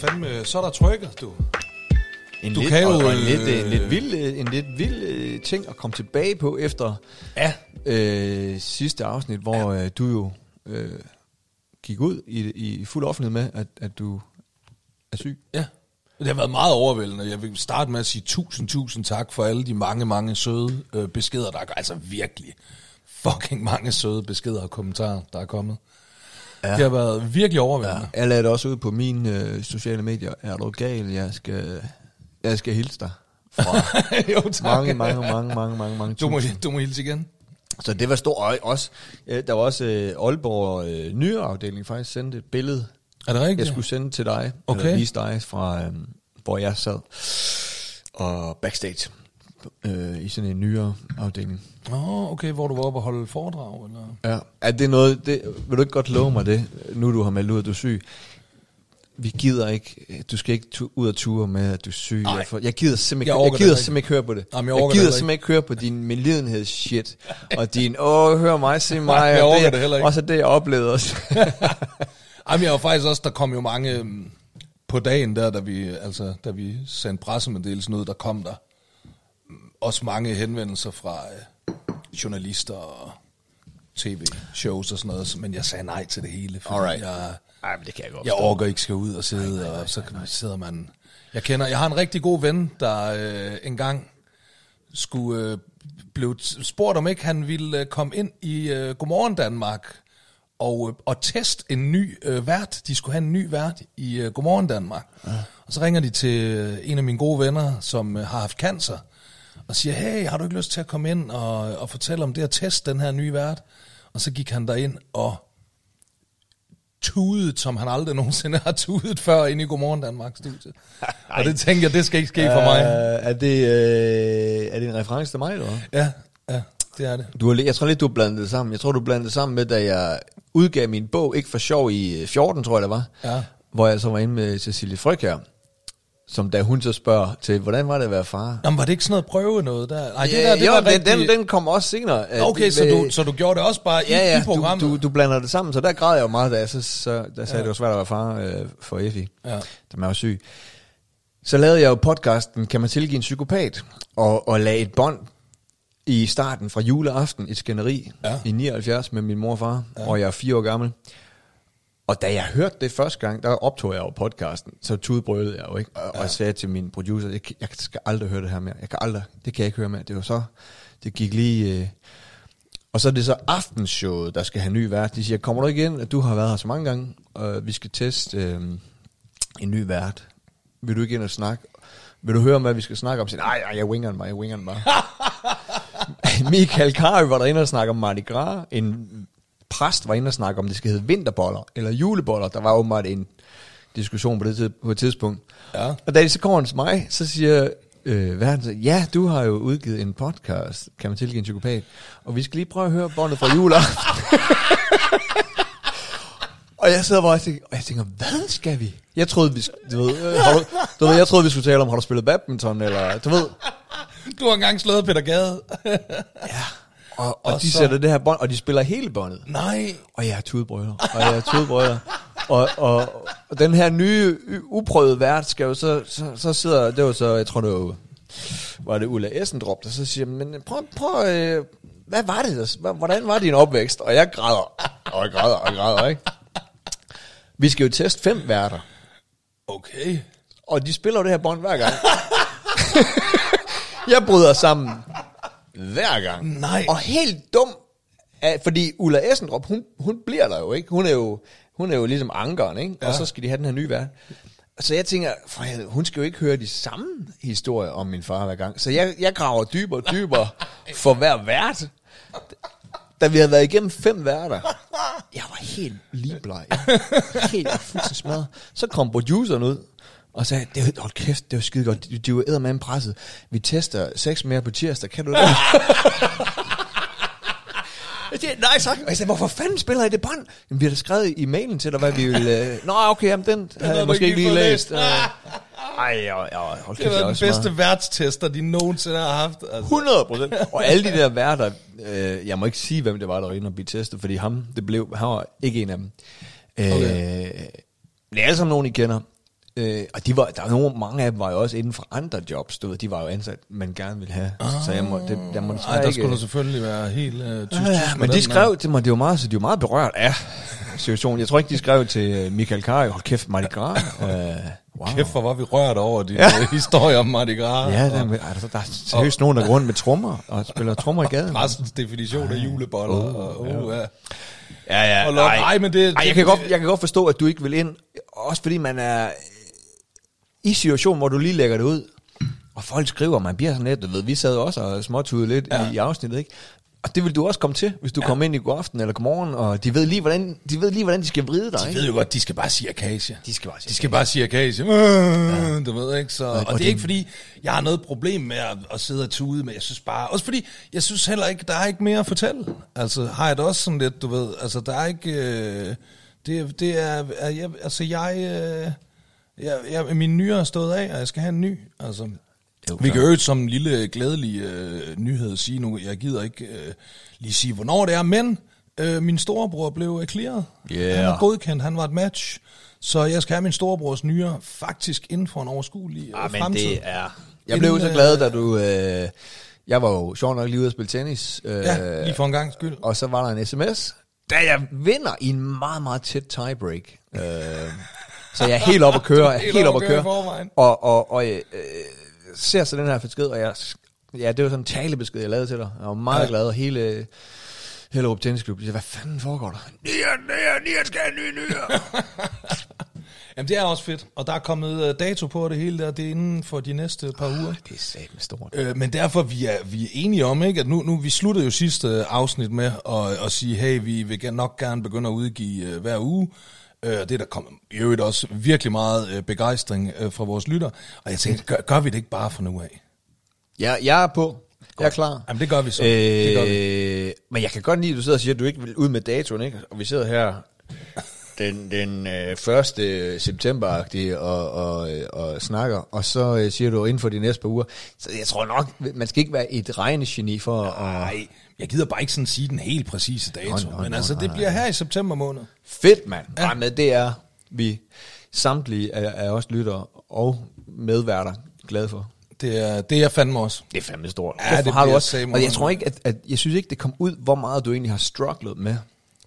så der fandme, så er der trykket, du. En Du lidt, kan jo, og, og en, lidt, øh, en lidt vild, øh, en lidt vild øh, ting at komme tilbage på efter Ja. øh, sidste afsnit, hvor øh, du jo øh, gik ud i, i fuld offentlighed med, at, at du er syg. Ja. Det har været meget overvældende. Jeg vil starte med at sige tusind, tusind tak for alle de mange, mange søde øh, beskeder, der er Altså virkelig fucking mange søde beskeder og kommentarer, der er kommet. Ja. Det har været virkelig overvældende. Jeg lagde det også ud på mine øh, sociale medier. Er du gal? Jeg skal, jeg skal hilse dig. Fra Ja. jo, tak. mange, mange, mange, mange, mange, mange Du må, du må hilse igen. Så det var stort. Og også, øh, der var også øh, Aalborg øh, nyere afdeling faktisk sendte et billede, Er det rigtigt? jeg skulle sende til dig, Okay. eller vise dig fra, øh, hvor jeg sad, og backstage øh, i sådan en nyere afdeling. Åh, oh, okay, hvor du var oppe og holde foredrag, eller? Ja. Er det noget, det, vil du ikke godt love mig det, nu du har meldt ud, at du er syg? Vi gider ikke, du skal ikke tu- ud og ture med, at du er syg. Nej. Jeg, for, jeg gider simpelthen, Jeg jeg, gider det simpelthen ikke høre på det. Jamen, jeg jeg, gider det simpelthen ikke høre på din medlidenhedsshit, og din, åh, hør mig, se mig. jeg og orker det heller ikke. Også det, jeg oplevede også. Jamen, jeg var faktisk også, der kom jo mange øhm, på dagen der, da vi, altså, da vi sendte pressemeddelelsen ud, der kom der også mange henvendelser fra øh, journalister og tv-shows og sådan noget, men jeg sagde nej til det hele, fordi Alright. jeg, Ej, men det kan jeg godt jeg orker ikke skal ud og sidde, nej, nej, nej, og så sidder man... Jeg kender, jeg har en rigtig god ven, der øh, engang skulle øh, blev spurgt om ikke han ville øh, komme ind i øh, Godmorgen Danmark og, øh, og teste en ny øh, vært. De skulle have en ny vært i øh, Godmorgen Danmark. Ja. Og så ringer de til øh, en af mine gode venner, som øh, har haft cancer, og siger, hey, har du ikke lyst til at komme ind og, og fortælle om det at teste den her nye vært? Og så gik han derind og tudet, som han aldrig nogensinde har tudet før inde i Godmorgen Danmark studiet. og det tænker jeg, det skal ikke ske for mig. Uh, er, det, uh, er det en reference til mig, eller? Ja, ja, det er det. Du har, jeg tror lidt, du har blandet det sammen. Jeg tror, du blandede det sammen med, da jeg udgav min bog, ikke for sjov, i øh, 14, tror jeg det var. Ja. Hvor jeg så var inde med Cecilie her. Som da hun så spørger til, hvordan var det at være far? Jamen, var det ikke sådan noget prøve noget der? Nej, det Ja, der, det jo, var den, rigtig... den, den kom også senere. Okay, det- så du, så du gjorde det også bare i, ja, ja, i programmet? du, du, du blander det sammen, så der græd jeg jo meget, da jeg så, så der sagde, ja. det var svært at være far øh, for Effie, Ja. da man var syg. Så lavede jeg jo podcasten, kan man tilgive en psykopat, og, og lagde et bånd i starten fra juleaften, et skænderi Ja. i 79 med min mor og far, ja. og jeg er fire år gammel. Og da jeg hørte det første gang, der optog jeg jo podcasten, så tudbrølede jeg jo ikke, og, ja. og sagde til min producer, jeg, jeg skal aldrig høre det her mere, jeg kan aldrig, det kan jeg ikke høre mere. Det var så, det gik lige... Øh, og så er det så aftenshowet, der skal have ny vært. De siger, kommer du ikke ind? Du har været her så mange gange, og vi skal teste øh, en ny vært. Vil du ikke ind og snakke? Vil du høre om, hvad vi skal snakke om? Så, nej, jeg winger bare, jeg winger bare. Michael Carø var derinde og snakke om Mardi Gras. En præst var inde og snakke om, det skal hedde vinterboller eller juleboller. Der var åbenbart en diskussion på det på et tidspunkt. Ja. Og da de så kommer til mig, så siger øh, verden, så, ja, du har jo udgivet en podcast, kan man tilgive en psykopat, og vi skal lige prøve at høre båndet fra juleaften. og jeg sidder bare og tænker, og jeg tænker, hvad skal vi? Jeg troede, vi, du ved, øh, har du, du ved, jeg troede, vi skulle tale om, har du spillet badminton, eller, du ved, Du har engang slået Peter Gade. og, og, Og og de så- sætter det her bånd, og de spiller hele båndet. Nej. Og jeg er tudbrødre, og jeg er tudbrødre. og, og, og den her nye, uprøvede vært skal jo så, så, så sidder, det var så, jeg tror det var, var det Ulla Essendrop, der så siger, men prøv, prøv øh, hvad var det, der, hvordan var din opvækst? Og jeg græder, og jeg græder, og jeg græder, ikke? Vi skal jo teste fem værter, Okay. og de spiller jo det her bånd hver gang. jeg bryder sammen hver gang. Nej. Og helt dum, fordi Ulla Essendrop, hun, hun bliver der jo ikke. Hun er jo, hun er jo ligesom ankeren, ikke? Ja. Og så skal de have den her nye vært. Så jeg tænker, for helvede, hun skal jo ikke høre de samme historier om min far hver gang. Så jeg, jeg graver dybere og dybere for hver vært. Da vi havde været igennem fem værter, jeg var helt ligebleg. Helt fuldstændig smadret. Så kom produceren ud og sagde, det var, hold kæft, det var skide godt. De, de var eddermame presset. Vi tester seks mere på tirsdag, kan du det? Jeg siger, nej tak. Og jeg sagde, hvorfor fanden spiller I det bånd? Jamen, vi har da skrevet i mailen til dig, hvad vi vil... Øh... Nå, okay, jamen, den, den havde jeg måske ikke lige fået læst. Øh, Ej, ja, ja, hold Det kæft, er den bedste meget. værtstester, de nogensinde har haft. Altså. 100 procent. Og alle de der værter, øh, jeg må ikke sige, hvem det var, der var inde og blive testet, fordi ham, det blev, han var ikke en af dem. Øh, Okay. Det er alle sammen nogen, I kender. Øh, og de var, der var nogle, mange af dem var jo også inden for andre jobs, du ved, de var jo ansat, man gerne ville have. Ah, så jeg må, det, jeg må Ej, der skulle du selvfølgelig være helt øh, tysk. Ja, men de skrev til mig, det var meget, så de var meget berørt af situationen. Jeg tror ikke, de skrev til øh, Michael Kari, hold kæft, Mardi Gras. Uh, wow. Kæft, hvor var vi rørt over de ja. historier om Mardi Gras. Ja, der, er, der, der er seriøst nogen, der går rundt med trommer og spiller trommer i gaden. Restens definition af juleboller. Oh, og, oh, ja. ja. Ja, ja. Og ej, ej, men det, ej, jeg, kan godt, jeg kan godt forstå, at du ikke vil ind, også fordi man er i situation, hvor du lige lægger det ud, og folk skriver, man bliver sådan lidt, du ved, vi sad også og småtudede lidt ja. i, afsnittet, ikke? Og det vil du også komme til, hvis du ja. kommer ind i god aften eller god morgen, og de ved lige, hvordan de, ved lige, hvordan de skal vride dig. De ikke? ved jo godt, de skal bare sige akasia. De skal bare sige De skal bare sige akasia. Ja. Du ved ikke, så... Og, og det er ikke fordi, jeg har noget problem med at, at sidde og tude, men jeg synes bare... Også fordi, jeg synes heller ikke, der er ikke mere at fortælle. Altså, har jeg det også sådan lidt, du ved... Altså, der er ikke... Øh, det, det er... er jeg, altså, jeg... Øh, jeg, jeg, min nyere er stået af, og jeg skal have en ny. Altså, vi kan jo som en lille glædelig øh, nyhed sige nu, jeg gider ikke øh, lige sige, hvornår det er, men øh, min storebror blev clearet. Yeah. Han var godkendt, han var et match. Så jeg skal have min storebrors nyere faktisk inden for en overskuelig øh, ah, fremtid. Men det er... Jeg blev inden, så glad, da du... Øh, jeg var jo sjov nok lige ude at spille tennis. Øh, ja, lige for en gang skyld. Og så var der en sms, da jeg vinder i en meget, meget tæt tiebreak. Øh, så jeg er helt op at køre, helt, helt op at køre. Og, og, og øh, ser så den her besked, og jeg, ja, det var sådan en talebesked, jeg lavede til dig. Jeg var meget ja. glad, og hele Hellerup Tennisklub, jeg sagde, hvad fanden foregår der? Nian, Nian, Nian skal have en ny nyere. Jamen, det er også fedt, og der er kommet uh, dato på det hele der, det er inden for de næste par oh, uger. Det er sat med stort. Øh, men derfor, vi er, vi er enige om, ikke, at nu, nu vi sluttede jo sidste afsnit med at, at sige, hey, vi vil nok gerne begynde at udgive hver uge, Øh, det er der kommet i øvrigt også virkelig meget øh, begejstring øh, fra vores lytter. Og jeg tænkte, gør, gør vi det ikke bare fra nu af? Ja, jeg er på. Jeg er klar. Jamen, det gør vi så. Øh, det gør vi. Men jeg kan godt lide, at du sidder og siger, at du ikke vil ud med datoen, ikke? Og vi sidder her den, den øh, 1. september og, og, og snakker, og så øh, siger du inden for de næste par uger. Så jeg tror nok, man skal ikke være et regnegeni for Nej, at... jeg gider bare ikke sådan sige den helt præcise dato, oh, no, men no, altså, det bliver her i september måned. Fedt, mand. Ja. Ej, men det er vi samtlige af, af os lytter og medværter glade for. Det er, det er fandme også. Det er fandme stort. Ja, det, det har du også. Og jeg tror ikke, at, at, jeg synes ikke, det kom ud, hvor meget du egentlig har strugglet med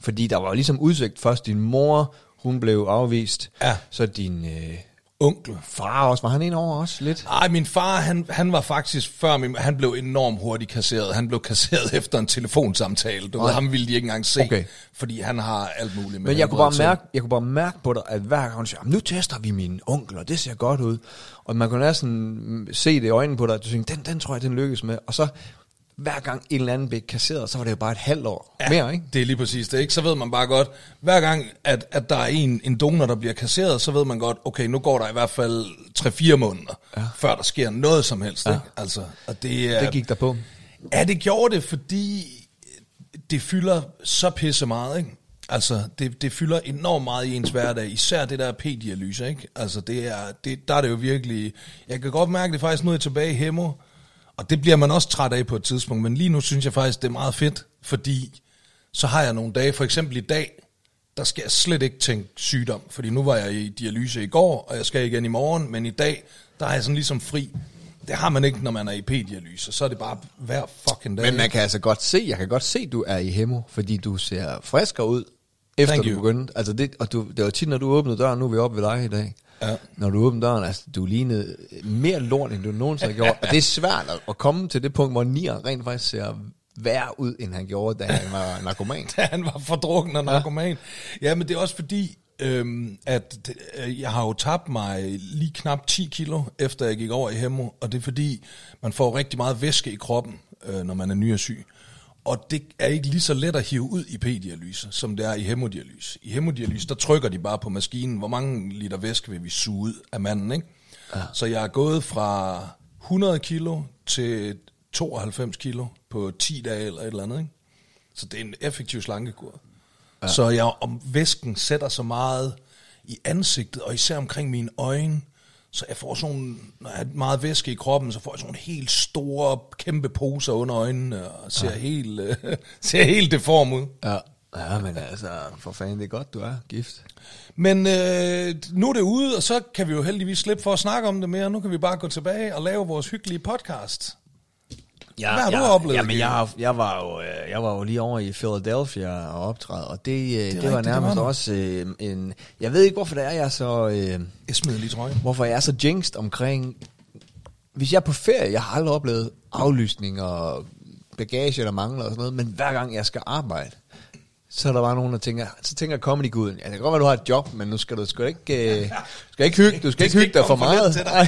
fordi der var ligesom udsigt først din mor, hun blev afvist. Ja. Så din øh, onkel. Far også, var han en over også lidt? Nej, min far, han, han var faktisk før min, han blev enormt hurtigt kasseret. Han blev kasseret efter en telefonsamtale. Du ved, ham ville de ikke engang se, okay. fordi han har alt muligt med Men jeg kunne, bare mærke, jeg kunne bare mærke på dig, at hver gang hun siger, nu tester vi min onkel, og det ser godt ud. Og man kunne næsten se det i øjnene på dig, at du tænkte, den, den tror jeg, den lykkes med. Og så hver gang en eller anden blev kasseret, så var det jo bare et halvt år ja, mere, ikke? det er lige præcis det, ikke? Så ved man bare godt, hver gang, at, at der er en, en donor, der bliver kasseret, så ved man godt, okay, nu går der i hvert fald 3-4 måneder, ja. før der sker noget som helst, ja. ikke? Altså, og det, det gik der på. Ja, det gjorde det, fordi det fylder så pisse meget, ikke? Altså, det, det fylder enormt meget i ens hverdag, især det der p-dialyse, ikke? Altså, det er, det, der er det jo virkelig... Jeg kan godt mærke det faktisk, nu er jeg tilbage i Hemmo, og det bliver man også træt af på et tidspunkt, men lige nu synes jeg faktisk, det er meget fedt, fordi så har jeg nogle dage, for eksempel i dag, der skal jeg slet ikke tænke sygdom, fordi nu var jeg i dialyse i går, og jeg skal igen i morgen, men i dag, der er jeg sådan ligesom fri. Det har man ikke, når man er i p-dialyse, så er det bare hver fucking dag. Men man kan altså godt se, jeg kan godt se, du er i hemo, fordi du ser friskere ud, efter Thank du begyndte. Altså det, og du, det var tit, når du åbnede døren, nu er vi oppe ved dig i dag. Ja. Når du åbner døren, altså du lignede mere lort, end du nogensinde har gjort. Og det er svært at komme til det punkt, hvor Nier rent faktisk ser værre ud, end han gjorde, da han var narkoman. da han var fordrukken og narkoman. Ja, ja men det er også fordi, øhm, at øh, jeg har jo tabt mig lige knap 10 kilo, efter jeg gik over i hemo, og det er fordi, man får rigtig meget væske i kroppen, øh, når man er nyresyg. Og det er ikke lige så let at hive ud i p-dialyse, som det er i hemodialyse. I hemodialyse, der trykker de bare på maskinen, hvor mange liter væske vil vi suge ud af manden, ikke? Ja. Så jeg er gået fra 100 kilo til 92 kilo på 10 dage eller et eller andet, ikke? Så det er en effektiv slankekur. Ja. Så jeg, om væsken sætter så meget i ansigtet, og især omkring mine øjne, så jeg får sådan, når jeg har meget væske i kroppen, så får jeg sådan helt store, kæmpe poser under øjnene, og ser, ja. helt, uh, ser helt deform ud. Ja. Ja, men altså, for fanden, det er godt, du er gift. Men øh, nu er det ude, og så kan vi jo heldigvis slippe for at snakke om det mere. Nu kan vi bare gå tilbage og lave vores hyggelige podcast. Ja, Hvad har ja, du oplevet, Jamen, jeg, har- jeg, var jo, øh, jeg var jo lige over i Philadelphia og optræde, og det, det, det, det var rigtigt, det nærmest var du. også øh, en... Jeg ved ikke, hvorfor det er, jeg er så... Øh, Jeg smider lige trøjen. hvorfor jeg er så jinxed omkring... Hvis jeg er på ferie, jeg har aldrig oplevet aflysning og bagage, der mangler og sådan noget, men hver gang jeg skal arbejde, så er der bare nogen, der tænker, så tænker comedy-guden, ja, det kan godt være, du har et job, men nu skal du sgu ikke, øh, skal ikke hygge, du skal ikke hygge dig for meget. Nej.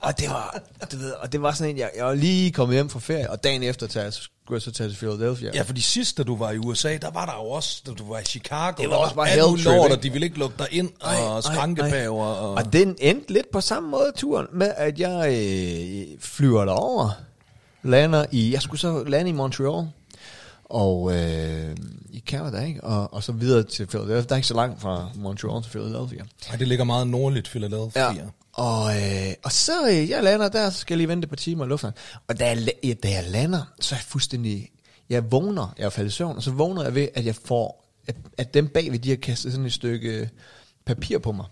Og det var, du ved, og det var sådan en, jeg, jeg var lige kommet hjem fra ferie, og dagen efter tage, så skulle jeg så tage til Philadelphia. Ja, fordi sidst, da du var i USA, der var der jo også, da du var i Chicago, Det var også bare hell lort, og de ville ikke lukke dig ind, Ej, og skrankepaver. Og... Og den endte lidt på samme måde, turen, med at jeg øh, flyver derover, lander i, jeg skulle så lande i Montreal, og øh, Canada, ikke? Og, og så videre til Philadelphia. Der er ikke så langt fra Montreal til Philadelphia. Ej, det ligger meget nordligt, Philadelphia. Ja. Og, øh, og så øh, jeg lander der, så skal jeg lige vente par timer i lufthavn. Og da jeg, ja, da jeg lander, så er jeg fuldstændig... Jeg vågner, jeg er faldet i søvn, og så vågner jeg ved, at jeg får... At, at dem bagved, de har kastet sådan et stykke papir på mig.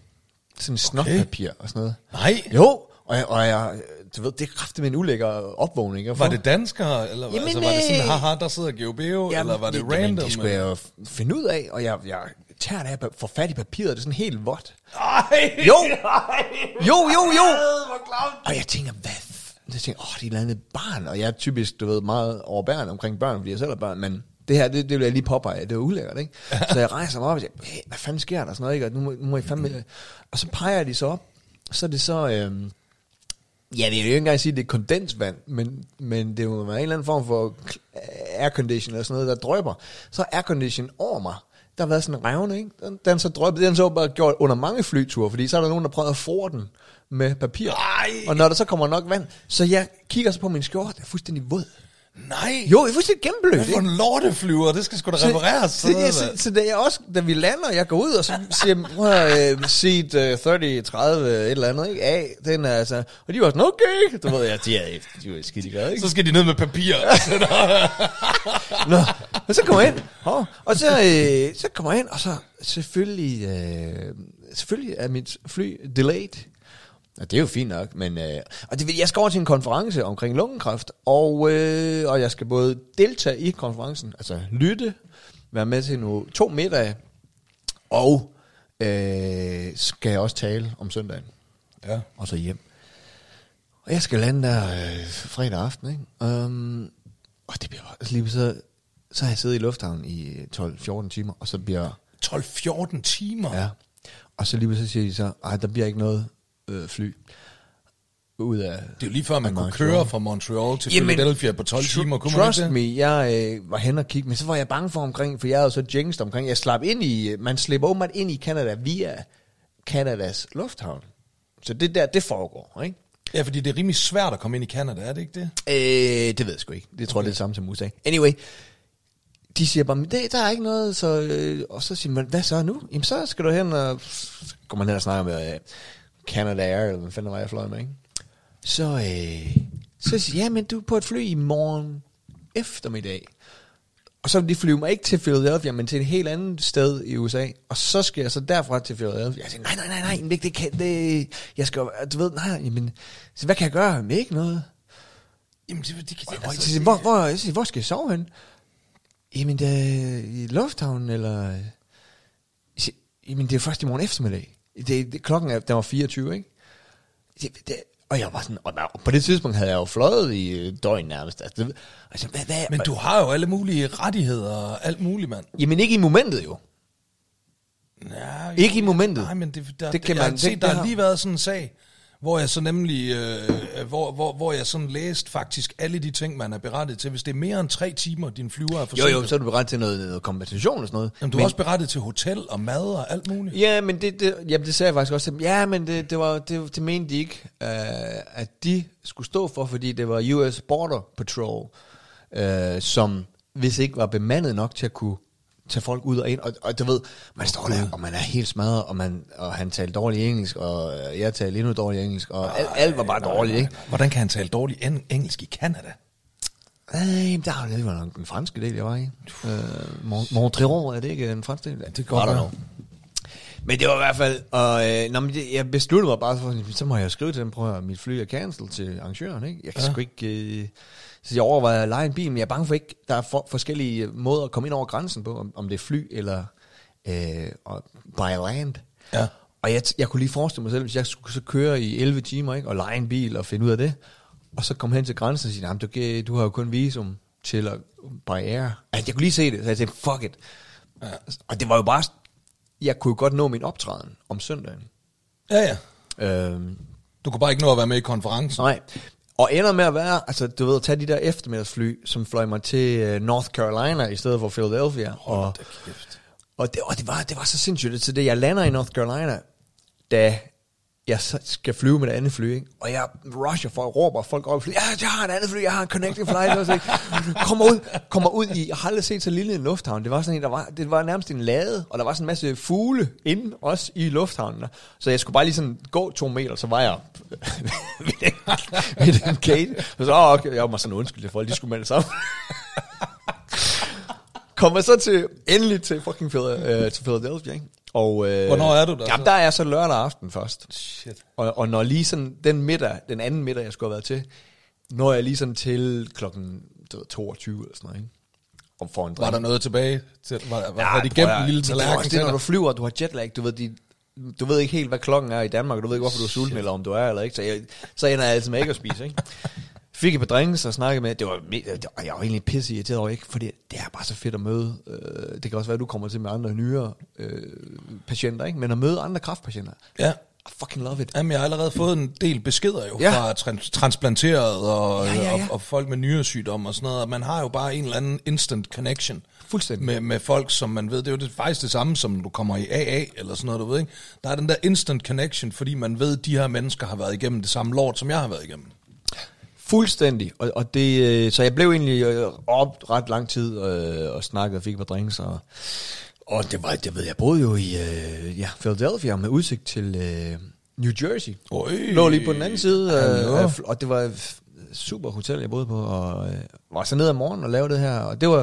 Sådan et snotpapir og sådan noget. Nej, Jo, og jeg, og jeg du ved, det kraftigt med en ulækker opvågning. var det danskere, eller Jamen, altså, var det sådan, øh, haha, der sidder Geobeo, Jamen, eller var det, jamen, random? Det skulle jeg jo finde ud af, og jeg, jeg tager det her, får fat i papiret, det er sådan helt vådt. Ej, Jo, jo, jo, jo. klamt. Og jeg tænker, hvad? Jeg tænker, åh, det er et eller andet barn. Og jeg er typisk, du ved, meget overbærende omkring børn, fordi jeg selv er børn. Men det her, det, det vil jeg lige påpege, det er ulækkert, ikke? Så jeg rejser mig op og siger, hey, hvad fanden sker der? Sådan noget, ikke? Og nu må, nu må I fandme... Og så peger de så op. Så er det så... Øhm, Ja, det er jo ikke engang sige, at det er kondensvand, men, men det må være en eller anden form for aircondition eller sådan noget, der drøber. Så er aircondition over mig. Der har været sådan en revne, ikke? Den, den så drøbet, den så bare gjort under mange flyture, fordi så er der nogen, der prøver at fore den med papir. Ej. Og når der så kommer nok vand, så jeg kigger så på min skjorte, jeg er fuldstændig våd. Nej, Jo, jeg er fuldstændig gennemblødt. hvad for ikke? en lorteflyver, det skal sgu da repareres. så, så, mand. så, da, jeg også, da vi lander, jeg går ud, og så siger uh, seat uh, 30, 30, et eller andet, ikke? A, den er altså, og de var sådan, okay, du ved, jeg, de er, de er skidt glade, ikke? Så skal de ned med papir. Nå, og så kommer jeg ind, oh, og så, øh, så kommer jeg ind, og så selvfølgelig, øh, selvfølgelig er mit fly delayed. Og det er jo fint nok, men øh, og det, jeg skal over til en konference omkring lungekræft, og, øh, og jeg skal både deltage i konferencen, altså lytte, være med til nu to middage, og øh, skal jeg også tale om søndagen, ja. og så hjem. Og jeg skal lande der øh, fredag aften, ikke? Um, og det bliver altså lige så, så har jeg siddet i lufthavnen i 12-14 timer, og så bliver 12-14 timer. Ja. Og så lige så siger de så, ej, der bliver ikke noget øh, fly ud af... Det er jo lige før, man kunne Montreal. køre fra Montreal til Jamen, Philadelphia på 12 tr- timer. Kunne man Trust ikke det? me, jeg øh, var hen og kigge, men så var jeg bange for omkring, for jeg havde så jinxed omkring, jeg slap ind i, man slipper åbenbart ind i Canada via Kanadas lufthavn. Så det der, det foregår, ikke? Ja, fordi det er rimelig svært at komme ind i Canada, er det ikke det? Øh, det ved jeg sgu ikke. Det tror jeg, det er det samme som USA. Anyway, de siger bare, men det, der er ikke noget, så, øh, og så siger man, hvad så nu? Jamen så skal du hen og, så går man hen og snakker med øh, Canada Air, eller hvad fanden var jeg fløj med, ikke? Så, øh, så siger jeg, ja, men du er på et fly i morgen eftermiddag. Og så vil de flyve mig ikke til Philadelphia, men til et helt andet sted i USA. Og så skal jeg så derfra til Philadelphia. Jeg siger, nej, nej, nej, nej, men det, kan, det, jeg skal, du ved, nej, jamen, så hvad kan jeg gøre? Men ikke noget. Jamen, det, det, det, Hvor, altså, hvor, hvor, jeg siger, hvor skal jeg sove hen? Jamen, det er i lufthavnen, eller... Jeg siger, Jamen, det er først i morgen eftermiddag. Det, det, klokken er, der var 24, ikke? Siger, Det, og jeg var sådan, og der- på det tidspunkt havde jeg jo fløjet i et døgn nærmest. Altså, det, altså, hvad, hvad, Men du har jo alle mulige rettigheder og alt muligt, mand. Jamen, ikke i momentet jo. Ja, Ikke i momentet. Nej, men det, der, Det kan jeg har man- set, det- der det har har- lige været sådan en sag, hvor jeg så nemlig, øh, hvor, hvor, hvor jeg sådan læste faktisk alle de ting, man er berettet til. Hvis det er mere end tre timer, din flyver er Jo, forsinket. jo, så er du berettet til noget, noget kompensation og sådan noget. Jamen, du er også berettet til hotel og mad og alt muligt. Ja, men det, det, jamen, det sagde jeg faktisk også til. Ja, men det, det, var, det, det mente de ikke, øh, at de skulle stå for, fordi det var US Border Patrol, øh, som hvis ikke var bemandet nok til at kunne tage folk ud og ind. Og, og du ved, man står der, og man er helt smadret, og, man, og han talte dårligt engelsk, og øh, jeg talte endnu dårligt engelsk, og alt, alt var bare dårligt, ikke? Hvordan kan han tale dårligt en- engelsk i Canada? Nej, der var det var den franske del, jeg var i. Øh, Mon- Montreal, er det ikke en fransk del? det kan godt. Men det var i hvert fald, og øh, nå, men det, jeg besluttede mig bare for, så må jeg skrive til dem, prøv at mit fly er cancelled til arrangøren, ikke? Jeg kan ja. Ja. sgu ikke, øh, så jeg overvejer at lege en bil, men jeg er bange for ikke, der er for, forskellige måder at komme ind over grænsen på, om, om det er fly eller øh, og by land. Ja. Og jeg, jeg kunne lige forestille mig selv, hvis jeg skulle så køre i 11 timer, ikke, og lege en bil og finde ud af det, og så komme hen til grænsen og sige, "Jamen, du, du har jo kun visum til at barriere. Altså, jeg kunne lige se det, så jeg tænkte, fuck it. Ja. Og det var jo bare, jeg kunne jo godt nå min optræden om søndagen. Ja, ja. Øhm, Du kunne bare ikke nå at være med i konferencen. nej. Og ender med at være, altså du ved, at tage de der eftermiddagsfly, som fløj mig til øh, North Carolina i stedet for Philadelphia. Og, Hold da kæft. Og, det, og det, var, det var så sindssygt. Så det, jeg lander i North Carolina, da jeg skal flyve med et andet fly, ikke? og jeg rusher for at råbe, folk råber, ja, jeg har et andet fly, jeg har en connecting flight, også, ikke? kommer ud, kommer ud i, jeg har aldrig set så lille en lufthavn, det var sådan en, der var, det var nærmest en lade, og der var sådan en masse fugle inde også i lufthavnen, der. så jeg skulle bare lige sådan gå to meter, så var jeg ved den, ved den gate, og så, åh, okay, jeg var sådan undskyld til folk, de skulle melde sammen. Kommer så til, endelig til fucking Philadelphia, øh, til Philadelphia, ikke? Og, øh, Hvornår er du der Jamen, der er jeg så lørdag aften først. Shit. Og, og når lige sådan, den middag, den anden middag, jeg skulle have været til, når jeg lige sådan til klokken du ved, 22 eller sådan noget, ikke? Og får en Var der noget tilbage? Til, var, var, ja, var de gemt en lille men det er tallerken også det, når du flyver, du har jetlag, du ved, de, du ved ikke helt, hvad klokken er i Danmark, og du ved ikke, hvorfor du er sulten, eller om du er eller ikke, så, jeg, så ender jeg altid med ikke at spise, ikke? Fik et par drinks og snakkede med, det var, det var jeg var egentlig pisse irriteret over, ikke? Fordi det er bare så fedt at møde, øh, det kan også være, at du kommer til med andre nyere øh, patienter, ikke? Men at møde andre kraftpatienter, Ja. I fucking love it. Jamen, jeg har allerede fået en del beskeder jo Ja. fra trans- transplanterede og, Ja, ja, ja. Og, og folk med nyresygdom og sådan noget. Og man har jo bare en eller anden instant connection Fuldstændig. med, med folk, som man ved, det er jo det, faktisk det samme, som du kommer i AA eller sådan noget, du ved ikke. Der er den der instant connection, fordi man ved, at de her mennesker har været igennem det samme lort, som jeg har været igennem. Fuldstændig. Og, og det, øh, så jeg blev egentlig øh, op ret lang tid øh, og snakkede og fik par drinks. Og, og det var, det ved jeg, boede jo i øh, ja, Philadelphia med udsigt til øh, New Jersey. Øj. Lå lige på den anden side, øh, af, og det var et super hotel, jeg boede på, og øh, var så ned om morgenen og lavede det her, og det var,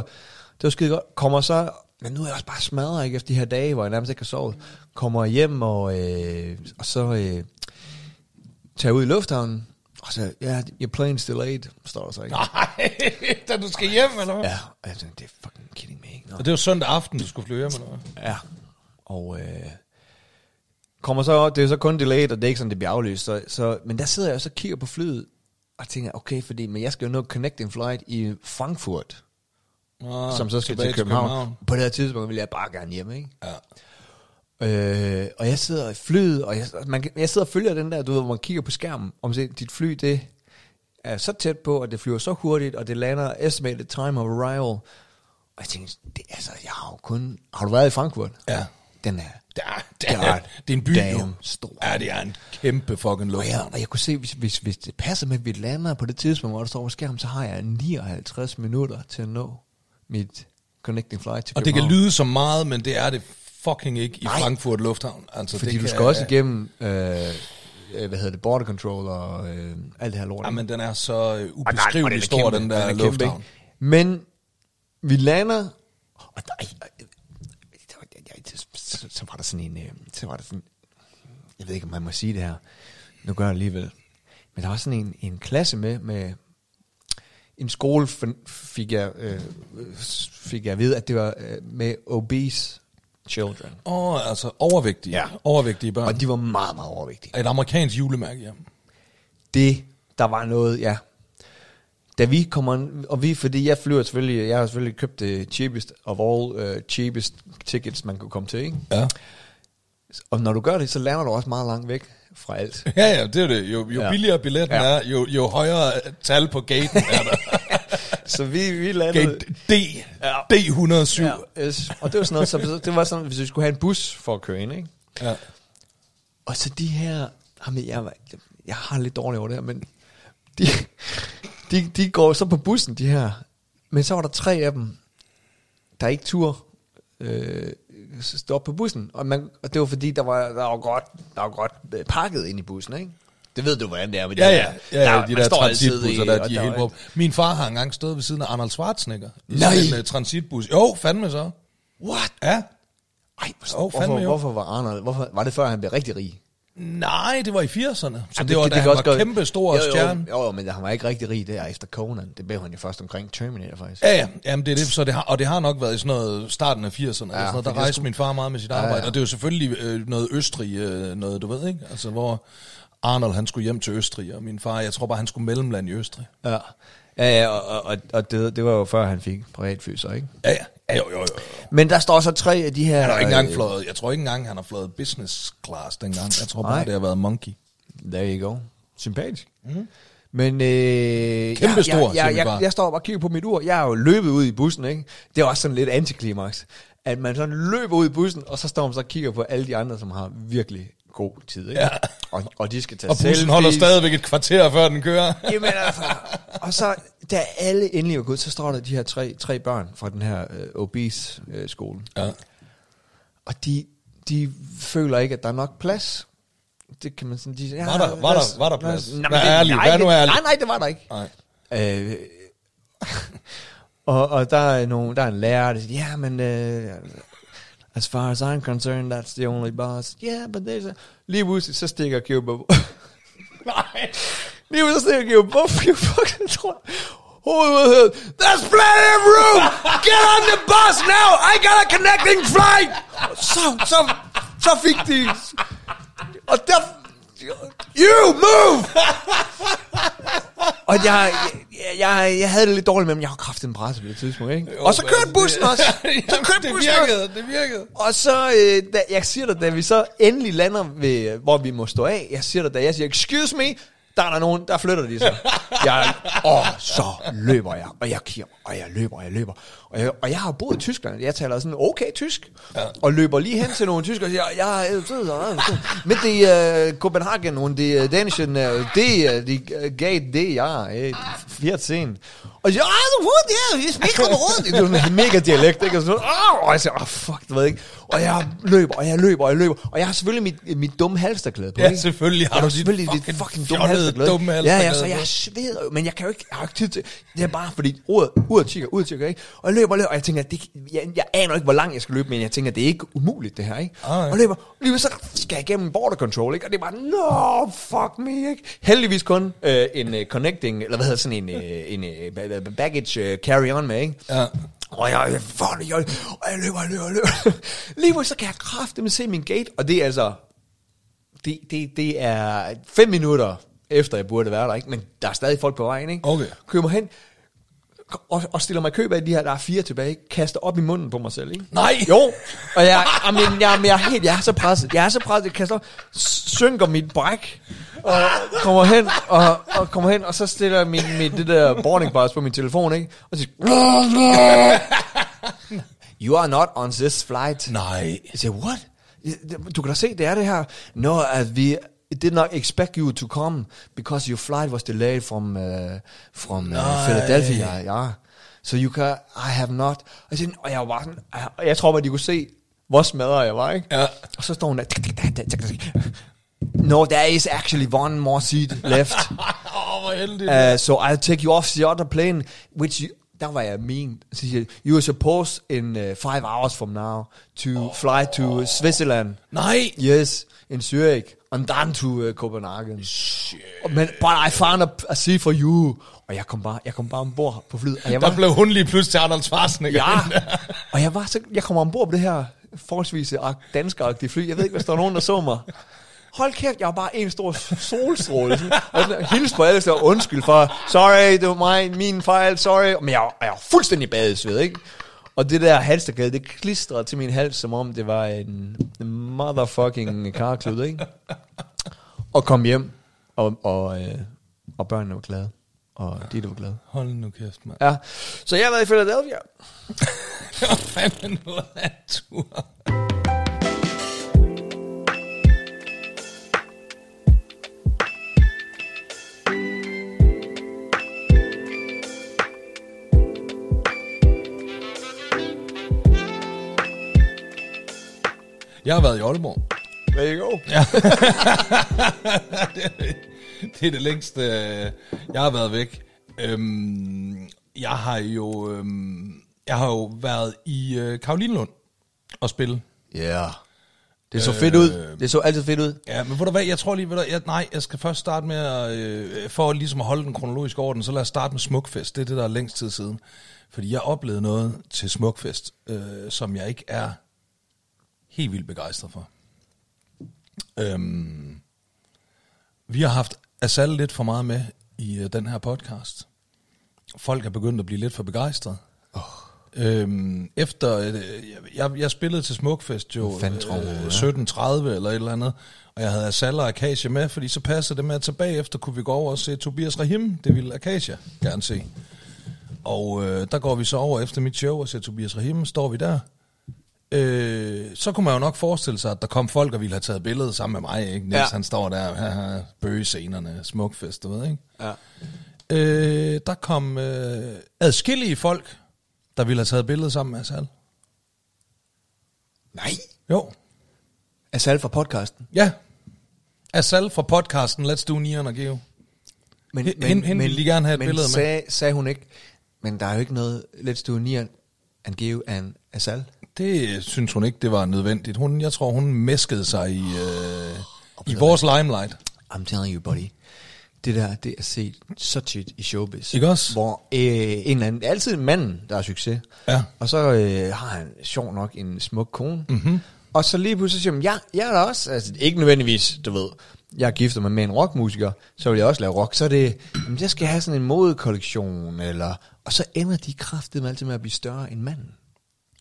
det var skide godt. Kommer så, men nu er jeg også bare smadret, ikke, efter de her dage, hvor jeg nærmest ikke har sovet. Kommer hjem, og, øh, og så øh, tager ud i lufthavnen, så, ja, yeah, your plane's delayed, står der så ikke. Nej, da du skal hjem, eller hvad? Ja, og jeg tænkte, det er fucking kidding me, ikke? Og det var søndag aften, du skulle flyve hjem, eller hvad? Ja, og øh, kommer så, det er så kun delayed, og det er ikke sådan, det bliver aflyst. Så, så, men der sidder jeg og så kigger på flyet, og tænker, okay, fordi, men jeg skal jo nå connecting flight i Frankfurt, Nå, som så skal til København. København. På det her tidspunkt vil jeg bare gerne hjem, ikke? Ja. Øh, og jeg sidder i flyet, og jeg, man, jeg sidder og følger den der, du ved, hvor man kigger på skærmen, om se, dit fly, det er så tæt på, og det flyver så hurtigt, og det lander estimated time of arrival. Og jeg tænker, det, altså, jeg har jo kun... Har du været i Frankfurt? Ja. Den er... Det er, det Det er det er en by, jo. stor. Ja, det er en kæmpe fucking Og jeg, lufthavn. og jeg kunne se, hvis, hvis, hvis det passer med, at vi lander på det tidspunkt, hvor der står på skærmen, så har jeg 59 minutter til at nå mit connecting flight til Og det kan lyde som meget, men det er det fucking ikke i Nej. Frankfurt Lufthavn. Altså, Fordi det du kan, skal også igennem, øh, øh, hvad hedder det, border control og øh, alt det her lort. Ja, ikke? men den er så øh, ubeskriveligt er stor, kæmpe, den der er kæmpe, lufthavn. ikke? Men vi lander, og der, så, så var der sådan en, øh, så var der sådan, jeg ved ikke, om man må sige det her, nu gør jeg alligevel, men der var sådan en, en klasse med, med en skole fik jeg, øh, fik jeg at vide, at det var øh, med obese children. Åh, oh, altså overvægtige, Ja. overvægtige børn. Og de var meget, meget overvægtige. Et amerikansk julemærke, ja. det, der var noget, ja. Da vi kommer, og vi, fordi jeg flyver selvfølgelig, jeg har selvfølgelig købt det cheapest of all uh, cheapest tickets, man kunne komme til, ikke? Ja. Og når du gør det, så lander du også meget langt væk fra alt. Ja, ja, det er det. Jo, jo Ja. billigere billetten ja. er, jo, jo højere tal på gaten er der. så vi, vi landede... Gate D. Ja. D107. Ja, yes. Og det var sådan noget, så det var sådan, hvis vi skulle have en bus for at køre ind, ikke? Ja. Og så de her, jamen jeg, jeg har lidt dårligt over det her, men de, de, de går så på bussen, de her. Men så var der tre af dem, der ikke tur øh, stå op på bussen. Og, man, og det var fordi, der var, der var godt, der var godt øh, pakket ind i bussen, ikke? Det ved du, hvordan det er med Ja, de ja, der. ja, ja man de der transitbusser, der, de er helt på. Min far har engang stået ved siden af Arnold Schwarzenegger. I Nej. en uh, transitbus. Jo, fandme så. What? Ja. Ej, Åh, fandme hvorfor, jo. hvorfor var Arnold, hvorfor, var det før han blev rigtig rig? Nej, det var i 80'erne. Så Jamen, det, var, da kan han også var godt- kæmpe stor jo, jo, stjerne. Jo, jo, men han var ikke rigtig rig der efter Conan. Det blev han jo først omkring Terminator, faktisk. Ja, ja, jamen det er det, så det har, og det har nok været i sådan noget starten af 80'erne, ja, sådan noget. der det er rejste sgu- min far meget med sit Ja, arbejde, ja. og det er jo selvfølgelig øh, noget Østrig, øh, noget du ved, ikke? Altså hvor Arnold han skulle hjem til Østrig, og min far, jeg tror bare han skulle mellemland i Østrig. Ja, ja, ja og, og, og, det, det var jo før han fik privatfly, så ikke? Ja, ja, ja jo, jo, jo. Men der står så tre af de her... Han har ikke engang øh, fløjet, jeg tror ikke engang, han har fløjet business class dengang. Jeg tror bare, Nej. det har været monkey. There you go. Sympatisk. Mm. Men øh, Kæmpe jeg, stor, jeg, jeg, jeg, jeg, står bare og kigger på mit ur. Jeg er jo løbet ud i bussen, ikke? Det er også sådan lidt antiklimaks. At man sådan løber ud i bussen, og så står man så og kigger på alle de andre, som har virkelig god tid, ikke? Ja. Og, og de skal tage Og bussen holder stadigvæk et kvarter, før den kører. Jamen altså, og så, da alle endelig var gået, så står der de her tre, tre børn fra den her øh, obese øh, skole. Ja. Og de, de føler ikke, at der er nok plads. Det kan man sådan... De, ja, Var der- var lad der- var der plads? Vær men det- ærlig, nej, vær nu det- ærlig. Nej, nej, det var der ikke. Nej. Øh, og, og der er, nogle, der er en lærer, der siger, ja, men uh, as far as I'm concerned, that's the only boss. Yeah, but there's a... Så stikker Cuba... Nej. Lige pludselig, så stikker Cuba... You fucking tror Hovedet There's plenty of room! Get on the bus now! I got a connecting flight! Så, så, så fik. You move! Og jeg, jeg, jeg, jeg havde det lidt dårligt med dem. Jeg har kraftet en presse på det tidspunkt, ikke? Og så kørte bussen også. Så kørte det bussen også. virkede, det virkede. Og så, øh, da, jeg siger dig, da vi så endelig lander ved, hvor vi må stå af, jeg siger dig, da jeg siger, excuse me, der er der nogen, der flytter de sig. Jeg, og så løber jeg, og jeg kigger, og jeg løber, og jeg løber. Og jeg, og jeg har boet i Tyskland, jeg taler sådan okay tysk, ja. og løber lige hen til nogle tyskere og siger, jeg er og med det uh, Copenhagen, und die uh, Dänischen, uh, det, de uh, gav det, ja, uh, 14. Og jeg ah, du ved, ja, vi smikker rundt. Det er sådan en mega dialekt, ikke? Og, sådan, oh, og jeg siger, oh, fuck, du ved ikke. Og jeg løber, og jeg løber, og jeg løber. Og jeg har selvfølgelig mit, mit dumme halsterklæde på, Ja, ikke? selvfølgelig har Jeg du har dit selvfølgelig fucking dit fucking dumme halsterklæde. dumme Ja, ja, så jeg sveder jo, men jeg kan jo ikke, jeg har ikke tid til, det er bare fordi, uret, uret tigger, uret tigger, ikke? Og jeg løber og løber, og jeg tænker, det, jeg, jeg aner ikke, hvor langt jeg skal løbe, men jeg tænker, det er ikke umuligt, det her, ikke? Ej. Og løber, lige så skal jeg igennem border control, ikke? Og det er bare, no, fuck me, ikke? Heldigvis kun øh, en uh, connecting, eller hvad hedder sådan en, øh, en ba- baggage uh, carry-on med, ikke? Ja. Og jeg, det, jeg, og jeg løber, jeg løber, jeg løber. Lige pludselig så kan jeg kraftedeme se min gate, og det er altså, det, det, det er fem minutter efter, jeg burde være der, ikke? Men der er stadig folk på vejen, ikke? Okay. Køber hen, og, og stiller mig i køb af de her, der er fire tilbage, kaster op i munden på mig selv, ikke? Nej. Jo, og jeg, jeg, jeg, jeg, jeg, er helt, jeg er så presset, jeg er så presset, jeg kaster op, synker mit bræk, og kommer hen, og, og kommer hen, og så stiller jeg min, min, det der boarding pass på min telefon, ikke? Og siger, You are not on this flight. Nej. Jeg siger, what? Du kan da se, det er det her. No, at we did not expect you to come, because your flight was delayed from, uh, from uh, Nej. Philadelphia. Ja. So you can, I have not. Og jeg, og jeg var sådan, og jeg tror bare, de kunne se, hvor smadret jeg var, ikke? Ja. Og så står hun der. No, there is actually one more seat left. Oh, hvor heldigt. Uh, so I'll take you off the other plane, which you, der var jeg mean. Så siger jeg, you are supposed in uh, five hours from now to oh. fly to Switzerland. Nej. Yes, in Zurich, and then to uh, Copenhagen. Shit. Men, but I found a, a seat for you. Og jeg kom bare, jeg kom bare ombord på flyet. Og jeg Der var, blev hun lige pludselig til Arnold Schwarzenegger. ja, og jeg var så, jeg kom ombord på det her forholdsvis danskagtige fly. Jeg ved ikke, hvis der var nogen, der så mig. Hold kæft, jeg var bare en stor solstråle. Og hils på alle, så undskyld for, sorry, det var mig, min fejl, sorry. Men jeg, var- jeg var fuldstændig badesved, ikke? Og det der halsterklæde, det klistrede til min hals, som om det var en, motherfucking karklud, ikke? Og kom hjem, og, og, øh, og børnene var glade. Og de var glade. Hold nu kæft, mand. Ja, så jeg har været i Philadelphia. Det var fandme noget af en tur. Jeg har været i Aalborg. There you go. Ja. det er det længste, øh, jeg har været væk. Øhm, jeg har jo, øhm, jeg har jo været i øh, Karolinlund og spille. Ja. Yeah. Det så fedt ud. Det så altid fedt ud. Ja, men ved du hvad, jeg tror lige, ved du, jeg, nej, jeg skal først starte med, at, øh, for ligesom at holde den kronologiske orden, så lad os starte med Smukfest. Det er det, der er længst tid siden. Fordi jeg oplevede noget til Smukfest, øh, som jeg ikke er helt vildt begejstret for. Øhm, vi har haft Asal lidt for meget med i øh, den her podcast. Folk er begyndt at blive lidt for begejstrede. Oh. Øhm, efter, øh, jeg, jeg spillede til Smukfest jo øh, ja? 17.30 eller et eller andet, og jeg havde Asal og Akasia med, fordi så passede det med, at tilbage efter kunne vi gå over og se Tobias Rahim. Det ville Akasia gerne se. Og øh, der går vi så over efter mit show og ser Tobias Rahim, står vi der. Øh, så kunne man jo nok forestille sig, at der kom folk og ville have taget billedet sammen med mig, ikke? Niels, Ja. han står der, haha, bøgescenerne, smukfest, du ved, ikke? Ja. Øh, der kom øh, adskillige folk, der ville have taget billedet sammen med Asal. Nej. Jo, Asal fra podcasten. ja. Asal fra podcasten Let's Do Nian og Geo. Men, Hende- hende ville de gerne have et men billede med. sagde, sagde hun ikke, men der er jo ikke noget Let's Do Nian and Give and Asal. Det synes hun ikke, det var nødvendigt. Hun, jeg tror, hun mæskede sig i, øh, i vores limelight. I'm telling you, buddy. Det der, det er set så tit i showbiz. Ikke også? Hvor øh, en eller anden, er altid en mand, der har succes. Ja. Og så øh, har han sjov nok en smuk kone. Mhm. Mm-hmm. Og så lige pludselig siger han, ja, jeg er der også. Altså, ikke nødvendigvis, du ved. Jeg er giftet mig med en rockmusiker, så vil jeg også lave rock. Så er det, jamen, jeg skal have sådan en modekollektion, eller... Og så ender de kraftedeme altid med at blive større end manden.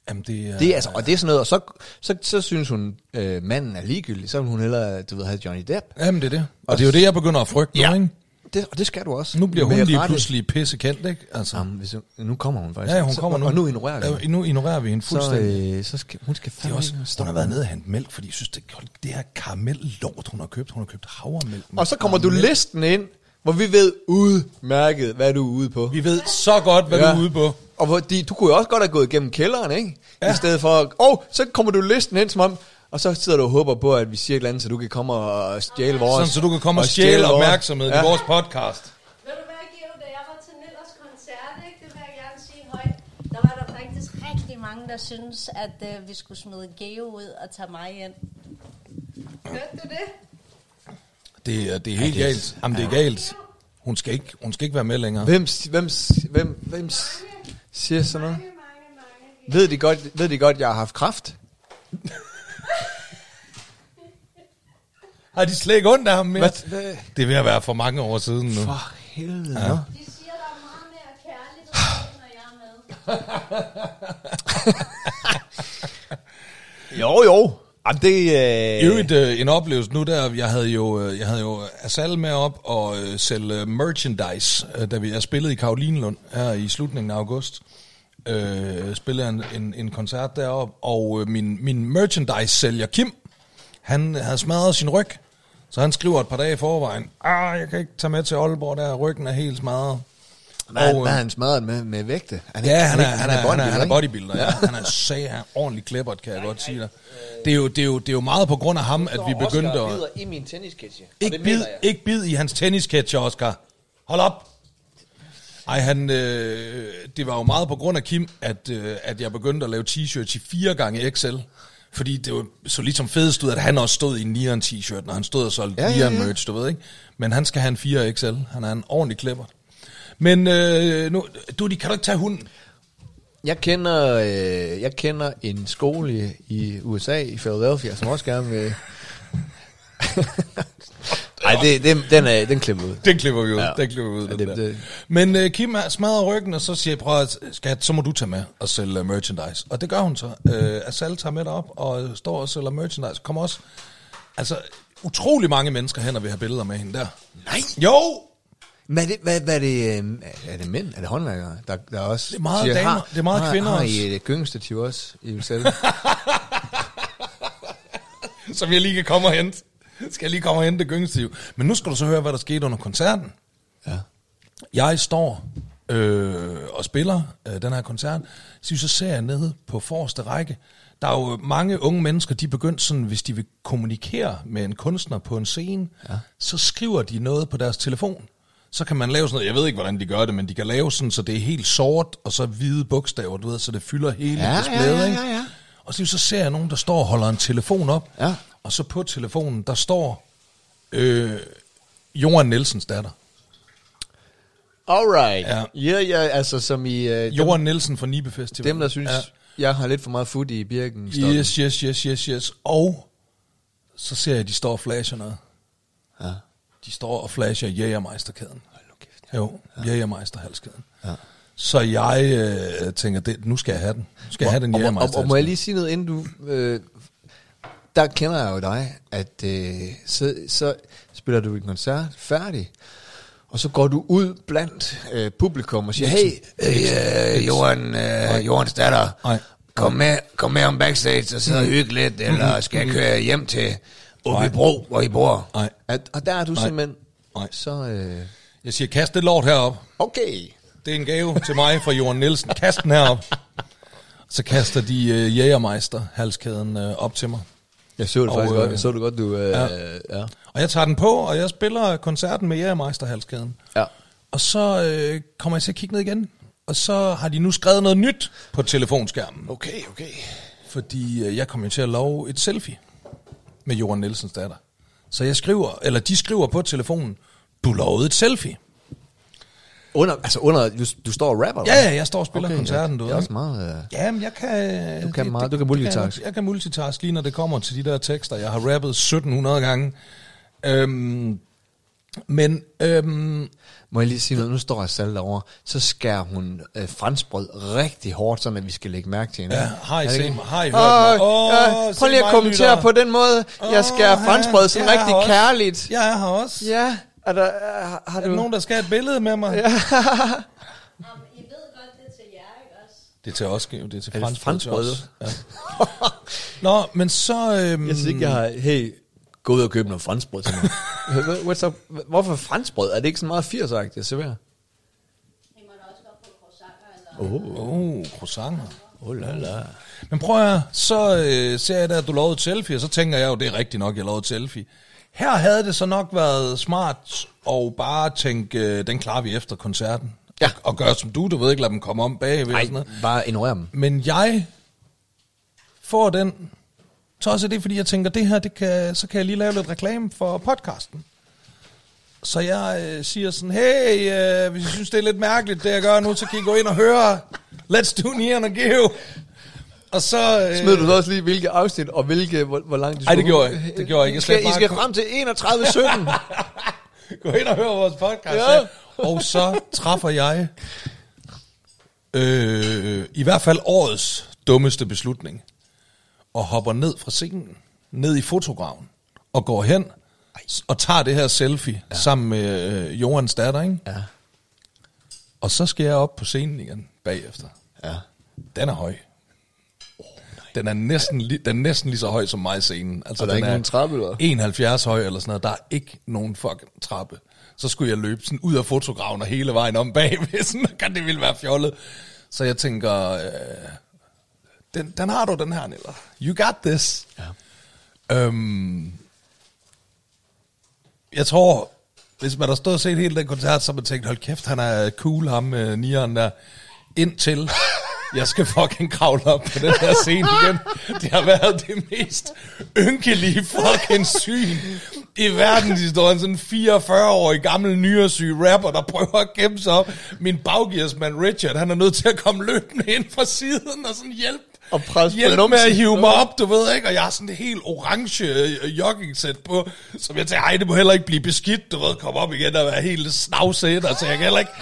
Jamen, det er... Det er altså, og det er sådan noget, og så, så, så synes hun, øh, manden er ligegyldig. Så vil hun hellere, du ved, have Johnny Depp. Jamen, det er det. Og det er jo det, jeg begynder at frygte nu, ikke? Det, og det skal du også. Nu bliver hun lige pludselig pissekendt, ikke? Altså. Jamen, hvis nu kommer hun faktisk. Ja, hun Så- kommer nu. Og nu ignorerer vi Ja, hende. nu ignorerer vi hende Så, fuldstændig. øh, så skal, hun skal det fandme også, hun har været nede og hente mælk, fordi jeg synes, det, det her karamellort, hun har købt. Hun har købt havremælk. Og så kommer du karamel. listen ind, hvor vi ved udmærket, hvad du er ude på. Vi ved så godt, hvad ja. du er ude på. Og hvor de, du kunne jo også godt have gået igennem kælderen, ikke? Ja. I stedet for, åh, oh, så kommer du listen ind som om, og så sidder du og håber på, at vi siger et eller andet, så du kan komme og stjæle vores. Sådan, så du kan komme og stjæle stjæle vores- opmærksomhed ja. i vores podcast. Ved du hvad, Geo, da jeg var til Nillers koncert, ikke, det vil jeg gerne sige højt, der var der faktisk rigtig mange, der synes, at øh, vi skulle smide Geo ud og tage mig ind. Hørte du det? Det, er- det er helt det er- galt. Jamen, det er galt. Hun skal ikke, hun skal ikke være med længere. Hvem, hvem, hvem, hvem siger sådan noget? Mange, mange, mange. Ved de godt, ved de godt, jeg har haft kraft? Har de slet ikke ondt af ham mere? Hvad, hvad? Det er ved at være for mange år siden nu. For helvede, ja. De siger, der er meget mere når jeg er med. Jo, jo. Jamen, det... Øh, I Øh, øh, en oplevelse nu der, jeg havde jo, øh, jeg havde jo Asal med op og øh, sælge merchandise, øh, da vi jeg spillede i Karolinlund her i slutningen af august. Øh, spillede en, en, en koncert deroppe, og øh, min, min merchandise-sælger Kim, han havde smadret sin ryg, så han skriver et par dage i forvejen, ah, jeg kan ikke tage med til Aalborg der, ryggen er helt smadret hvad, Og, hvad øh, har han smadret med, med vægte? Han Ja, han er, han er, han er, han er, han er bodybuilder. Ja. Han er sag, han er ordentligt klippert, kan jeg godt sige dig. Det er, jo, det, er jo, det er jo meget på grund af ham, at vi begyndte at... i min tennisketche. Ikke bid, ikke bid i hans tennisketcher, Oscar. Hold op. Ej, han, øh, det var jo meget på grund af Kim, at, øh, at jeg begyndte at lave t-shirts i fire gange XL. Fordi det var så ligesom fedest ud, at han også stod i en Nian t-shirt, når han stod og solgte Ja, ja, ja, ja. merch, du ved ikke. Men han skal have en 4 XL. Han er en ordentlig klipper. Men øh, nu, du, kan du ikke tage hunden? Jeg kender, øh, jeg kender en skole i USA, i Philadelphia, som også gerne vil... Ej, det, det, den, er, den klipper ud. Den klipper vi ud. Ja. Den klipper vi ud. Ja, den det- der. det- Men uh, Kim er- smadrer ryggen, og så siger jeg, prøv at, skat, så må du tage med og sælge uh, merchandise. Og det gør hun så. Uh, Asal tager med derop og står og sælger merchandise. Kommer også, altså, utrolig mange mennesker hen og vil have billeder med hende der. Nej! Jo! Men er det, hvad, hvad er det, øh, er det mænd? Er det håndværkere? Der, der også Det er meget damer. Det er meget har, kvinder har også. I et gyngestativ også? I sælge? Som jeg lige kan komme og hente. Skal jeg lige komme og hente det gyngstiv. Men nu skal du så høre, hvad der skete under koncerten. ja. Jeg står øh, og spiller øh, den her koncert, så, så ser jeg nede på forreste række, der er jo mange unge mennesker, de begyndt sådan, hvis de vil kommunikere med en kunstner på en scene, ja. så skriver de noget på deres telefon. Så kan man lave sådan noget, jeg ved ikke, hvordan de gør det, men de kan lave sådan, så det er helt sort, og så hvide bogstaver, du ved, så det fylder hele Ja, displayet, ja, ja, ja, ja. Og så, så ser jeg nogen, der står og holder en telefon op, Ja. og så på telefonen, der står øh, Johan Nielsens datter. Alright. Ja. Ja, ja, altså som i uh, dem, Johan Nielsen fra Nibe Festival. dem, der synes, ja. jeg har lidt for meget fod i birken. Yes, yes, yes, yes, yes. Og så ser jeg, at de står og flasher noget. Ja. De står og flasher Jægermeisterkæden. Hold nu kæft. Jo, ja. Jægermeisterhalskæden. Ja. Så jeg øh, tænker, det, nu skal jeg have den. Nu skal jeg have den og, og, og, må jeg lige sige noget, inden du... Øh, der kender jeg jo dig, at øh, så, så spiller du en koncert færdig, og så går du ud blandt øh, publikum og siger, hey, hey øh, Johan, øh, Johans datter, kom med, kom med om backstage og sidde og hygge lidt, eller skal jeg køre hjem til Åbibro, hvor I bor? Nej. At, og der er du Nej. simpelthen, Nej. så øh, Jeg siger, kast det lort herop. okay. Det er en gave til mig fra Johan Nielsen. Kast den herop. Så kaster de øh, Jægermeister-halskæden øh, op til mig. Jeg så det Og, faktisk øh, godt, jeg så det godt, du... Øh, ja. ja. Og jeg tager den på, og jeg spiller koncerten med Jægermeister-halskæden. ja. Og så øh, kommer jeg til at kigge ned igen. Og så har de nu skrevet noget nyt på telefonskærmen. Okay, okay. Fordi øh, jeg kommer jo til at love et selfie med Johan Nielsens datter. Så jeg skriver, eller de skriver på telefonen, du lovede et selfie. Under, altså under, du, du står og rapper? Ja, ja, jeg står og spiller okay, koncerten, du Det er ved. også meget... Øh, Jamen, jeg kan... Du kan meget, du kan multitask. Jeg, jeg kan multitask lige når det kommer til de der tekster. Jeg har rappet 1700 gange. Øhm, men øhm, må jeg lige sige noget? Nu står jeg selv derovre. Så skærer hun øh, franskbrød rigtig hårdt, sådan at vi skal lægge mærke til hende. Ja, har I set? Har I hørt Åh, mig? Ja, se prøv lige at kommentere lytter. på den måde. Jeg skærer Åh, franskbrød sådan jeg er rigtig kærligt. Jeg er her også. Ja, er der, er, har Er der du... nogen, der skal have et billede med mig? Ja. Om, I ved godt, det er til jer, ikke også? Det er til os, det er til det fransk franskbrød? Ja. Nå, men så... Øhm, Jeg synes ikke, jeg har... Hey, gå ud og købe noget franskbrød til mig. What's up? Hvorfor franskbrød? Er det ikke sådan meget 80-agtigt at servere? I må da også godt få croissanter eller... Oh, croissanter. oh la la. Men prøv at så øh, ser jeg da, at du lavede et selfie, og så tænker jeg jo, det er rigtigt nok, jeg lavede et selfie. Her havde det så nok været smart og bare tænke, øh, den klarer vi efter koncerten. Ja. Og, og gøre som du, du ved ikke, lade dem komme om bagved Nej, sådan noget. bare ignorer dem. Men jeg får den, er det, fordi jeg tænker, det her, det kan, så kan jeg lige lave lidt reklame for podcasten. Så jeg øh, siger sådan, hey, øh, hvis I synes, det er lidt mærkeligt, det jeg gør nu, så kan I gå ind og høre Let's Do Near and Give. Og så... Øh, Smed du så også lige, hvilke afsnit og hvilke, hvor, hvor langt de Ej, det gjorde jeg. Det gjorde jeg ikke. Jeg skal, I skal frem til 31.17. Gå ind og hør vores podcast. Ja. Ja. Og så træffer jeg øh, i hvert fald årets dummeste beslutning. Og hopper ned fra scenen, ned i fotograven, og går hen og tager det her selfie ja. sammen med øh, Johans datter, ikke? ja. Og så skal jeg op på scenen igen bagefter. ja. Den er høj. Den er næsten, li- den er næsten lige så høj som mig scenen. Altså, Og der er ikke nogen trappe, eller? 71 høj eller sådan noget. Der er ikke nogen fucking trappe. Så skulle jeg løbe sådan ud af fotografen og hele vejen om bagved. Sådan, kan det ville være fjollet. Så jeg tænker, øh, den, den har du, den her, Niller. You got this. Ja. Øhm, jeg tror, hvis man har stået og set hele den koncert, så har man tænkt, hold kæft, han er cool, ham øh, nieren der. Indtil jeg skal fucking kravle op på den her scene igen. Det har været det mest ynkelige fucking syn i verdenshistorien. Sådan en 44-årig gammel nyresyg rapper, der prøver at gemme sig op. Min baggearsmand Richard, han er nødt til at komme løbende ind fra siden og sådan hjælpe Og presse på hjælp med numsen. at hive mig op, du ved ikke, og jeg har sådan et helt orange øh, jogging-sæt på, som jeg tænker, ej, det må heller ikke blive beskidt, du ved, komme op igen og være helt snavsæt, altså jeg kan heller ikke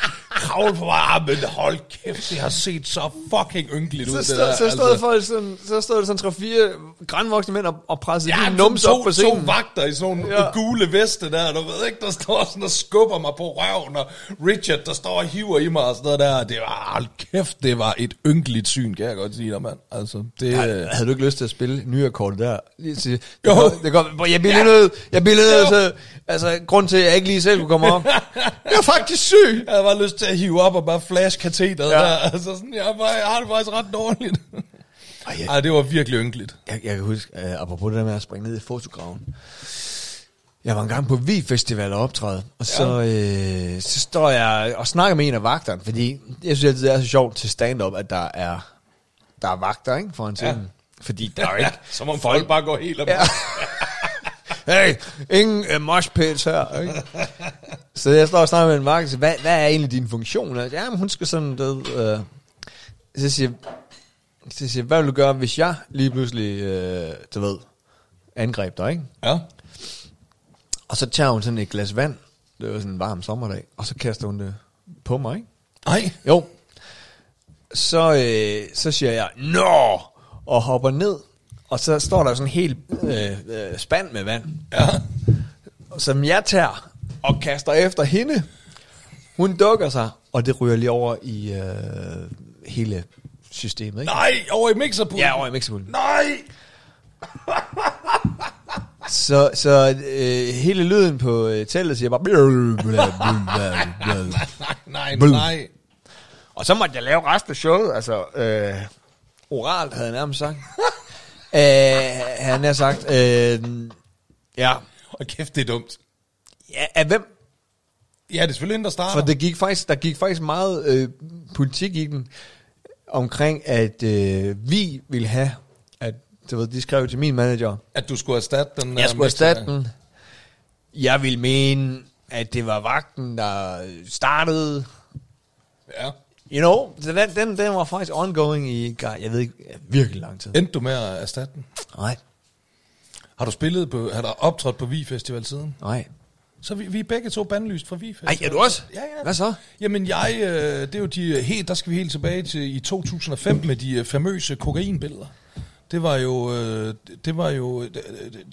kravle på mig, ah, men hold kæft, det har set så fucking ynkeligt ud, Så, det stod, der. så, stod folk sådan, så stod der sådan tre-fire grandvoksne mænd og, og pressede Ja, ja, men nums to, op på to scenen. vagter i sådan nogle Ja. ja. gule veste der, du ved ikke, der står sådan og skubber mig på røven, og Richard, der står og hiver i mig og sådan noget der. Det var, hold kæft, det var et ynkeligt syn, kan jeg godt sige dig, mand. Altså, det, øh, havde du ikke lyst til at spille nyakkordet der? Lige sige, det Jo. går- Det går, jeg bliver lige nødt, jeg bliver lige nødt til, altså, grund til, at jeg ikke lige selv kunne komme op. Jeg er faktisk syg. Jeg havde bare lyst til at hive op og bare flash katheteret Ja. der. Altså sådan, jeg, bare, jeg har det faktisk ret dårligt. Ej, jeg, Ej, det var virkelig ynkeligt. jeg, jeg kan huske, uh, apropos det der med at springe ned i fotograven. Jeg var engang på Vi Festival og optræde, og så, ja. øh, så står jeg og snakker med en af vagterne, fordi jeg synes altid, det er så sjovt til stand-up, at der er, der er vagter ikke, foran scenen. Ja. Fordi der er jo ikke... Som om folk bare går helt op. Ja. Hey, ingen uh, mosh pits her. Ikke? så jeg står og snakker med en siger, hvad, hvad er egentlig din funktion? Og, Ja, men hun skal sådan, ved, øh, så siger, så siger, hvad vil du gøre, hvis jeg lige pludselig, øh, du ved, angreb dig, ikke? ja. Og så tager hun sådan et glas vand, det var sådan en varm sommerdag, og så kaster hun det på mig, ikke? Ej, Jo. Så, øh, så siger jeg, nå, og hopper ned, og så står der sådan en helt øh, øh, spand med vand, ja. som jeg tager og kaster efter hende. Hun dukker sig, og det ryger lige over i øh, hele systemet, ikke? Nej, over i mixerpulten. Ja, over i mixerpulten. Nej. Så, så øh, hele lyden på øh, teltet siger bare... Nej, nej, nej. Og så måtte jeg lave resten af showet, altså øh, oralt havde jeg nærmest sagt. Øh, han har sagt, øh, ja, Og kæft, det er dumt. ja, af hvem? Ja, det er selvfølgelig en, der starter. For det gik faktisk, der gik faktisk meget øh, politik i den, omkring at øh, vi ville have, at du ved, de skrev til min manager, At du skulle erstatte den. jeg øh, skulle erstatte den. Jeg ville mene, at det var vagten, der startede Ja. You know, den, den, den var faktisk ongoing i, jeg ved ikke, virkelig lang tid. Endte du med at erstatte den? Nej, Har du spillet på, har der optrådt på Vi Festival siden? nej. Så vi, vi er begge to bandlyst fra Vi Ej, Festival. er du også? Ja, ja. Hvad så? Jamen jeg, øh, det er jo de, helt, der skal vi helt tilbage til i 2005 med de øh, famøse kokainbilleder. Det var jo, øh, det var jo, øh,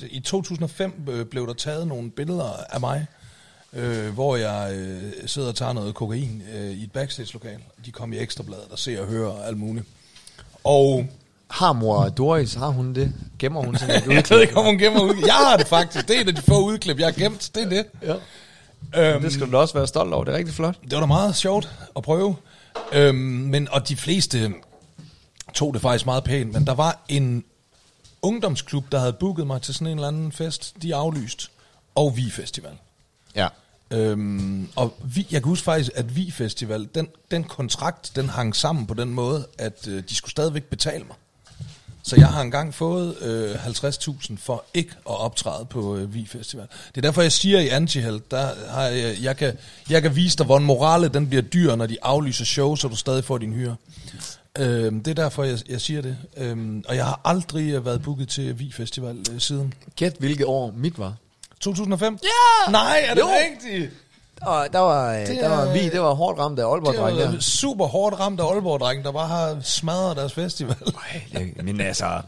øh, i 2005 øh, blev der taget nogle billeder af mig, øh, hvor jeg øh, sidder og tager noget kokain øh, i et backstage-lokal. De kom i Ekstrabladet og ser og hører alt muligt. Og Har mor Doris, har hun det? Gemmer hun sådan et jeg ved udklip? ikke, om hun gemmer ud. Jeg har det faktisk. Det er et af de få udklip, jeg har gemt. Det er det. Ja. Øhm, Det skal du da også være stolt over, det er rigtig flot. Det var da meget sjovt at prøve. Øhm, men, og de fleste tog det faktisk meget pænt, men der var en ungdomsklub, der havde booket mig til sådan en eller anden fest. De aflyst. Og Vi Festival. Ja. Øhm, og vi, jeg kan huske faktisk, at Vi Festival, den, den kontrakt, den hang sammen på den måde, at øh, de skulle stadigvæk betale mig. Så jeg har engang fået øh, 50.000 for ikke at optræde på øh, Vi Festival. Det er derfor, jeg siger i Antihelt, der har jeg, jeg, kan, jeg kan vise dig, hvordan morale den bliver dyr, når de aflyser show, så du stadig får din hyre. Øhm, det er derfor, jeg, jeg siger det. Øhm, og jeg har aldrig øh, været booket til Vi Festival øh, siden. Gæt, hvilket år mit var. 2005? Ja! Nej, er det Jo. rigtigt? Og der var, Det der var vi, det var hårdt ramt af Aalborg Det var super hårdt ramt af Aalborg-drengen, der bare har smadret deres festival. Det- Men altså...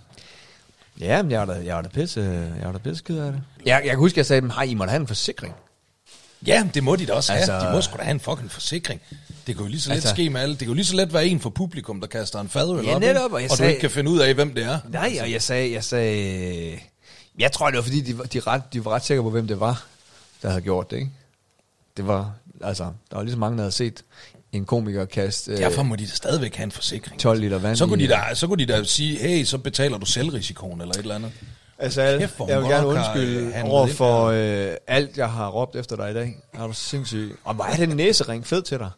Ja, men jeg var da, jeg var da pisse, jeg var da pisse ked af det. Jeg, jeg kan huske, jeg sagde dem, hej, I måtte have en forsikring. Ja, det må de da også have. Altså- de må sgu da have en fucking forsikring. Det kan jo lige så let Altså- ske med alle. Det kan jo lige så let være en for publikum, der kaster en fadøl Ja, op, netop, og jeg og du sagde- ikke kan finde ud af, hvem det er. Nej, og jeg sagde, jeg sagde... Jeg tror, det var fordi, de, var- de, ret, de var ret sikre på, hvem det var, der havde gjort det, ikke? Det var, altså, der var lige så mange, der havde set en komiker kaste øh, Derfor må de da stadigvæk have en forsikring. 12 liter vand Så kunne, de da, så kunne de da sige, hey, så betaler du selvrisikoen eller et eller andet. Altså, jeg, Kæft, jeg vil gerne har, øh, undskylde handlet over for øh, alt, jeg har råbt efter dig i dag. Er du sindssyg? Og hvor er den næsering fed til dig?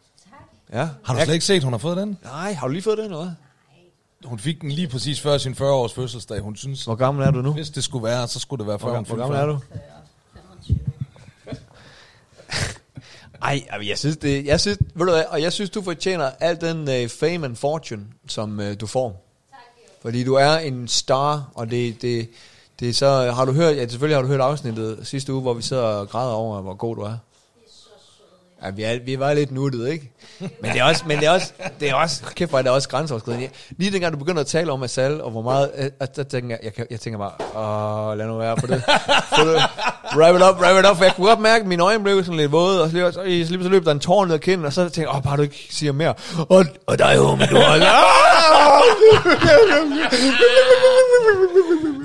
Ja. Har du jeg, slet ikke set, hun har fået den? Nej, har du lige fået den, eller hvad? Hun fik den lige præcis før sin 40-års fødselsdag. Hun synes, Hvor gammel er du nu? hvis det skulle være, så skulle det være før Hvor, hun hvor gammel er 40. du? 25. Ej, altså, jeg synes, det, jeg synes, ved du hvad, og jeg synes, du fortjener al den uh, fame and fortune, som uh, du får. Fordi du er en star, og det, det, det er så, har du hørt, ja selvfølgelig har du hørt afsnittet sidste uge, hvor vi sidder og græder over, hvor god du er. Ja, vi, er, vi var lidt nuttet, ikke? Men det er også, men det er også, det er også kæft, hvor er det også grænseoverskridende. Lige dengang du begynder at tale om Asal, og hvor meget, øh, at, der tænker jeg, jeg, jeg tænker bare, åh, lad nu være på det. Få det. Wrap it up, wrap it up, for jeg kunne godt mærke, at mine øjne blev sådan lidt våde, og så, lige- så, lige så løb der en tårn ned ad kinden, og så tænkte jeg, åh, bare du ikke siger mere. Og, og dig, homie, du har...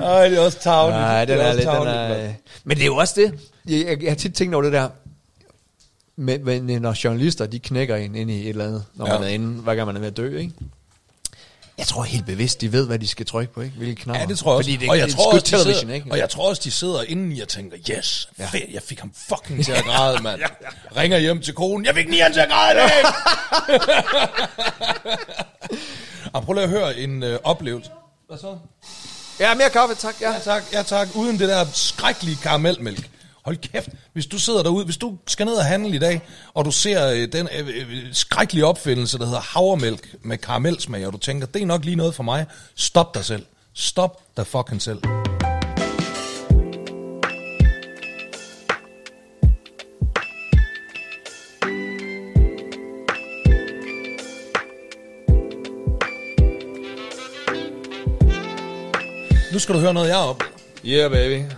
Ej, det er også tavligt. Nej, den det er også lidt, den er... Men det er jo også det. Jeg, jeg, jeg har tit tænkt over det der. Med, med, når journalister, de knækker en ind i et eller andet, når Ja. ja. man er inde, hver gang man er ved at dø, ikke? Jeg tror helt bevidst, de ved, hvad de skal trykke på, ikke? Hvilke knapper. Ja, det tror jeg også. Fordi det, og, jeg det tror også, de television, sidder, ikke? og jeg tror også, de sidder inde i og tænker, yes, Ja. fedt, jeg fik ham fucking til at græde, mand. Ringer hjem til konen, jeg fik Nian til at græde, det! og prøv lige at høre en øh, oplevelse. Hvad så? Ja, mere kaffe, tak. Ja. Ja tak, ja tak. Uden det der skrækkelige karamelmælk. Hold kæft, hvis du sidder derude, hvis du skal ned og handle i dag, og du ser øh, den øh, øh, skrækkelige opfindelse, der hedder havremælk med karamelsmag, og du tænker, det er nok lige noget for mig, stop dig selv. Stop dig fucking selv. Nu skal du høre noget, jeg oplevet. Yeah, baby.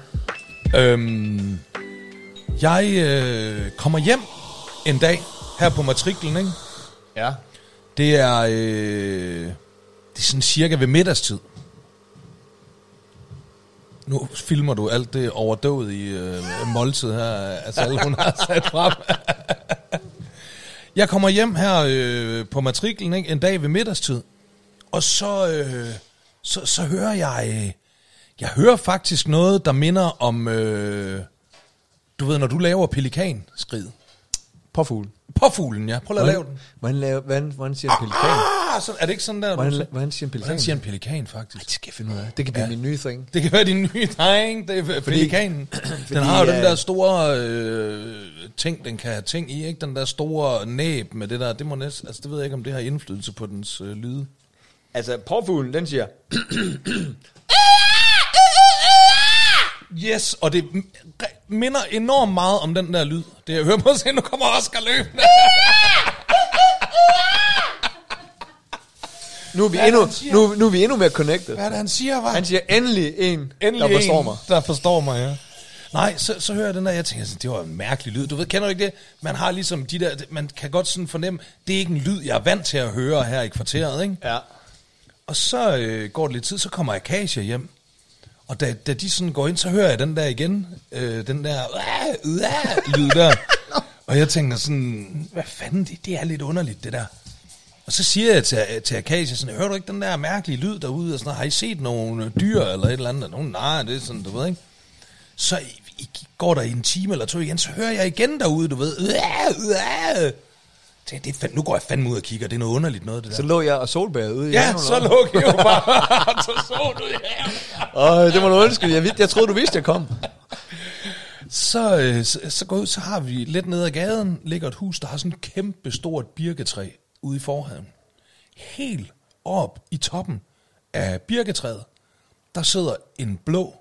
Øhm, jeg øh, kommer hjem en dag her på matriklen, ikke? Ja. Det er, øh, det er sådan cirka ved middagstid. Nu filmer du alt det overdøvet i øh, måltid her, altså alle hun har sat frem. jeg kommer hjem her øh, på matriklen ikke, en dag ved middagstid, og så, øh, så, så hører jeg, øh, jeg hører faktisk noget, der minder om, øh, du ved, når du laver pelikanskrid. Påfugl. Påfuglen, ja. Prøv lige at lave den. Hvordan, laver, hvordan, hvordan siger en pelikan? Ah, så, er det ikke sådan der, du Hvordan, siger? hvordan siger en pelikan? Hvordan siger en pelikan, faktisk? Det skal jeg finde ud af. Det kan blive Ja. min nye thing. Det kan være din nye dreng, det er fordi, pelikanen. den fordi, har jo den øh, der store øh, ting, den kan have ting i, ikke? Den der store næb med det der, det må næsten, altså det ved jeg ikke, om det har indflydelse på dens øh, lyde. Altså, påfuglen, den siger... Yes, og det minder enormt meget om den der lyd. Det jeg hører på se, nu kommer Oscar løbende. Nu er vi, Hvad endnu, nu, nu er vi endnu mere connected. Hvad er det, han siger, var? Han siger endelig en, Endelig der forstår en, mig. der forstår mig, ja. Nej, så, så hører jeg den der, jeg tænker det var en mærkelig lyd. Du ved, kender du ikke det? Man har ligesom de der, man kan godt sådan fornemme, det er ikke en lyd, jeg er vant til at høre her i kvarteret, ikke? Ja. Og så øh, går det lidt tid, så kommer Akasia hjem. Og da, da de sådan går ind, så hører jeg den der igen, øh, den der uh, uh, lyd der. og jeg tænker sådan, hvad fanden, det, det er lidt underligt, det der. Og så siger jeg til, til Akasia sådan, hører du ikke den der mærkelige lyd derude? Og sådan, har I set nogle øh, dyr eller et eller andet? Og Nogen, nej, det er sådan, du ved ikke. Så i, i, går der en time eller to igen, så hører jeg igen derude, du ved. Uh, uh. Det, det fandme, nu går jeg fandme ud og kigger, det er noget underligt noget, det der. Så lå jeg og solbærede ude i Ja, så og- lå jeg jo bare, så så du ja. Åh, det må du undskylde. Jeg, jeg troede, du vidste, jeg kom. Så, øh, så, så går ud, så har vi lidt nede ad gaden, ligger et hus, der har sådan et kæmpe stort birketræ ude i forhaven. Helt op i toppen af birketræet, der sidder en blå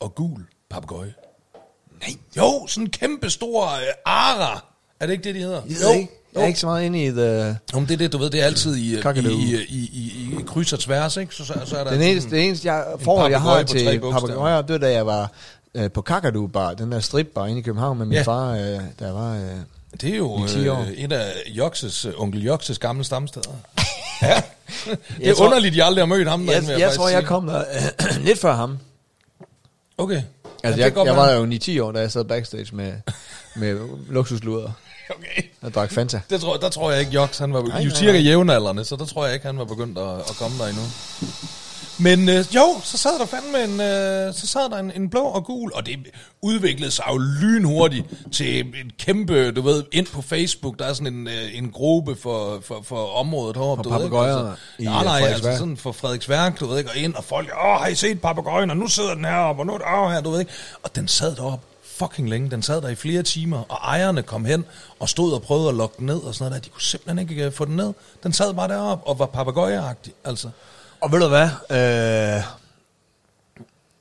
og gul papegøje. Nej. Jo, sådan en kæmpe stor øh, ara. Er det ikke det, de hedder? Jeg, jo. ikke, jeg er ikke så meget inde i the... Men det er det, du ved, det er altid i, i, Kakadu. i, i, i, i kryds og tværs, ikke? Så, så, så er der Den eneste, det eneste jeg, forhold, jeg har til papegøjer, det var da jeg var øh, på Kakadu Bar, den der stripbar inde i København med min Ja. far, øh, der var... Øh, Det er jo I 10 år. øh, et af Jokses, øh, onkel Jokses gamle stamsteder. ja. det er Jeg tror- underligt, jeg aldrig har mødt ham. jeg, jeg, jeg tror, jeg kom der øh, lidt før ham. Okay. Altså, Ja, jeg, jeg var jo 9-10 år, da jeg sad backstage med, med luksusluder Okay. og drak Fanta. Det tror, der tror jeg ikke, Joks, han var Nej, jo cirka jævnaldrende, så der tror jeg ikke, han var begyndt at, at komme der endnu. Men øh, jo, så sad der fandme en, øh, så sad der en, en blå og gul, og det udviklede sig jo lynhurtigt til en kæmpe, du ved, ind på Facebook, der er sådan en, øh, en gruppe for, for, for området heroppe. For du ved ikke, papegøjer altså. i, Nej, øh, nej, altså sådan for Frederiksværk, du ved ikke, og ind, og folk, åh, har I set papegøjen, og nu sidder den heroppe, og nu er den her, du ved ikke. Og den sad deroppe fucking længe. Den sad der i flere timer, og ejerne kom hen og stod og prøvede at lokke den ned og sådan noget der. De kunne simpelthen ikke øh, få den ned. Den sad bare deroppe og var papegøjeagtig, altså. Og ved du hvad? Øh,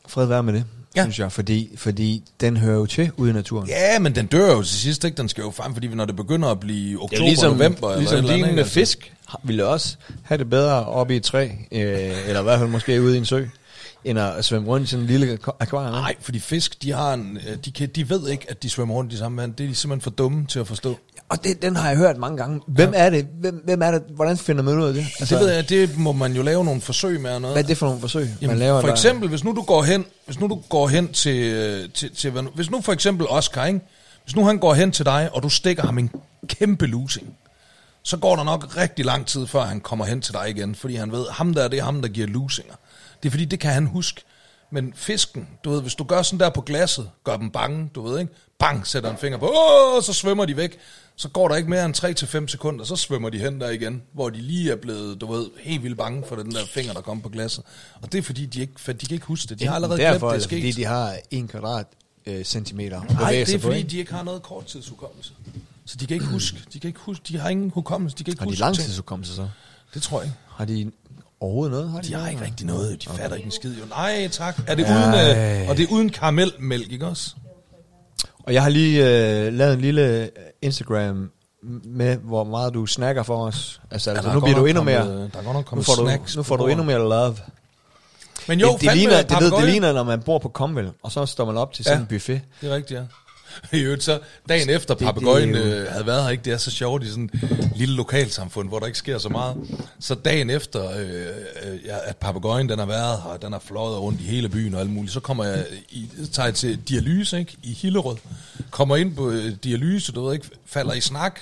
fred være med det, Ja. ja. synes jeg, fordi, fordi den hører jo til ude i naturen. Ja, men den dør jo til sidst, ikke? Den skal jo frem, fordi når det begynder at blive oktober, er jo ligesom, november ligesom eller andet, ikke? fisk ville også have det bedre oppe i et træ, øh, eller i hvert fald måske ude i en sø, end at svømme rundt i sådan en lille ak- akvarium. Nej, fordi fisk, de, har en, øh, de, kan, de ved ikke, at de svømmer rundt i samme vand. Det er de simpelthen for dumme til at forstå. Og det, den har jeg hørt mange gange. Hvem ja. er det? Hvem, hvem er det? Hvordan finder man ud af det? Altså, det ved jeg, det må man jo lave nogle forsøg med og noget. Hvad er det for nogle forsøg, Jamen, man laver for der? eksempel, hvis nu du går hen, hvis nu du går hen til, øh, til, til nu- hvis nu for eksempel Oscar, ikke? Hvis nu han går hen til dig, og du stikker ham en kæmpe losing, så går der nok rigtig lang tid, før han kommer hen til dig igen, fordi han ved, ham der, det er ham, der giver losinger. Det er fordi, det kan han huske. Men fisken, du ved, hvis du gør sådan der på glasset, gør dem bange, du ved ikke, bang, sætter en finger på, åh, så svømmer de væk. Så går der ikke mere end 3-5 sekunder, så svømmer de hen der igen, hvor de lige er blevet, du ved, helt vildt bange for den der finger, der kommer på glasset. Og det er fordi, de ikke, for de kan ikke huske det. De har allerede Derfor, glemt, det er eller fordi sket. de har en kvadrat øh, centimeter. Nej, det er fordi, de ikke har noget korttidshukommelse. Så de kan ikke huske, de kan ikke huske, de har ingen hukommelse, de kan ikke Har de huske ting. langtidsudkommelse så? Det tror jeg ikke. Har de overhovedet noget? Har De har noget? ikke rigtig noget, de fatter ikke en skid jo. Nej, tak. Er det uden, øh, og det er uden karamelmælk, ikke også? Og jeg har lige øh, lavet en lille Instagram med, hvor meget du snakker for os. Altså, altså der er nu bliver du endnu mere... kommet- der er godt nok Nu kommet får du, snacks nu på får du endnu mere love. Men jo, det, det, ligner, det, ved, det ligner, når man bor på Comvel, og så står man op til sådan Ja. en buffet. Det er rigtigt, ja. I øvrigt så, dagen efter er papegøjen øh, havde været her, ikke? det er så sjovt i sådan et lille lokalsamfund, hvor der ikke sker så meget. Så dagen efter, øh, øh, at papegøjen den har været her, den har fløjet rundt i hele byen og alt muligt, så kommer jeg, i, tager jeg til dialyse ikke? i Hillerød, kommer ind på øh, dialyse, du ved ikke, falder i snak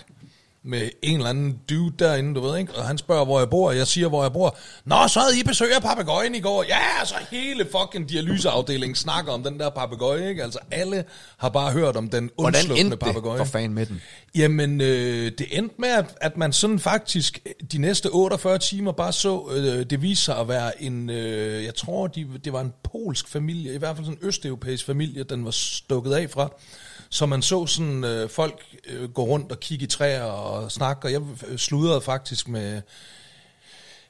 med en eller anden dude derinde, du ved ikke, og han spørger, hvor jeg bor, og jeg siger, hvor jeg bor. Nå, så havde I besøg af papegøjen i går. Ja, så hele fucking dialyseafdelingen snakker om den der papegøje, ikke? Altså, alle har bare hørt om den Hvordan undslupne endte det papegøje. for fan med den? Jamen, øh, det endte med, at, at man sådan faktisk de næste 48 timer bare så, øh, det viste sig at være en, øh, jeg tror, de, det var en polsk familie, i hvert fald sådan en østeuropæisk familie, den var stukket af fra. Så man så sådan øh, folk øh, gå rundt og kigge i træer og snakke, og jeg øh, sludrede faktisk med,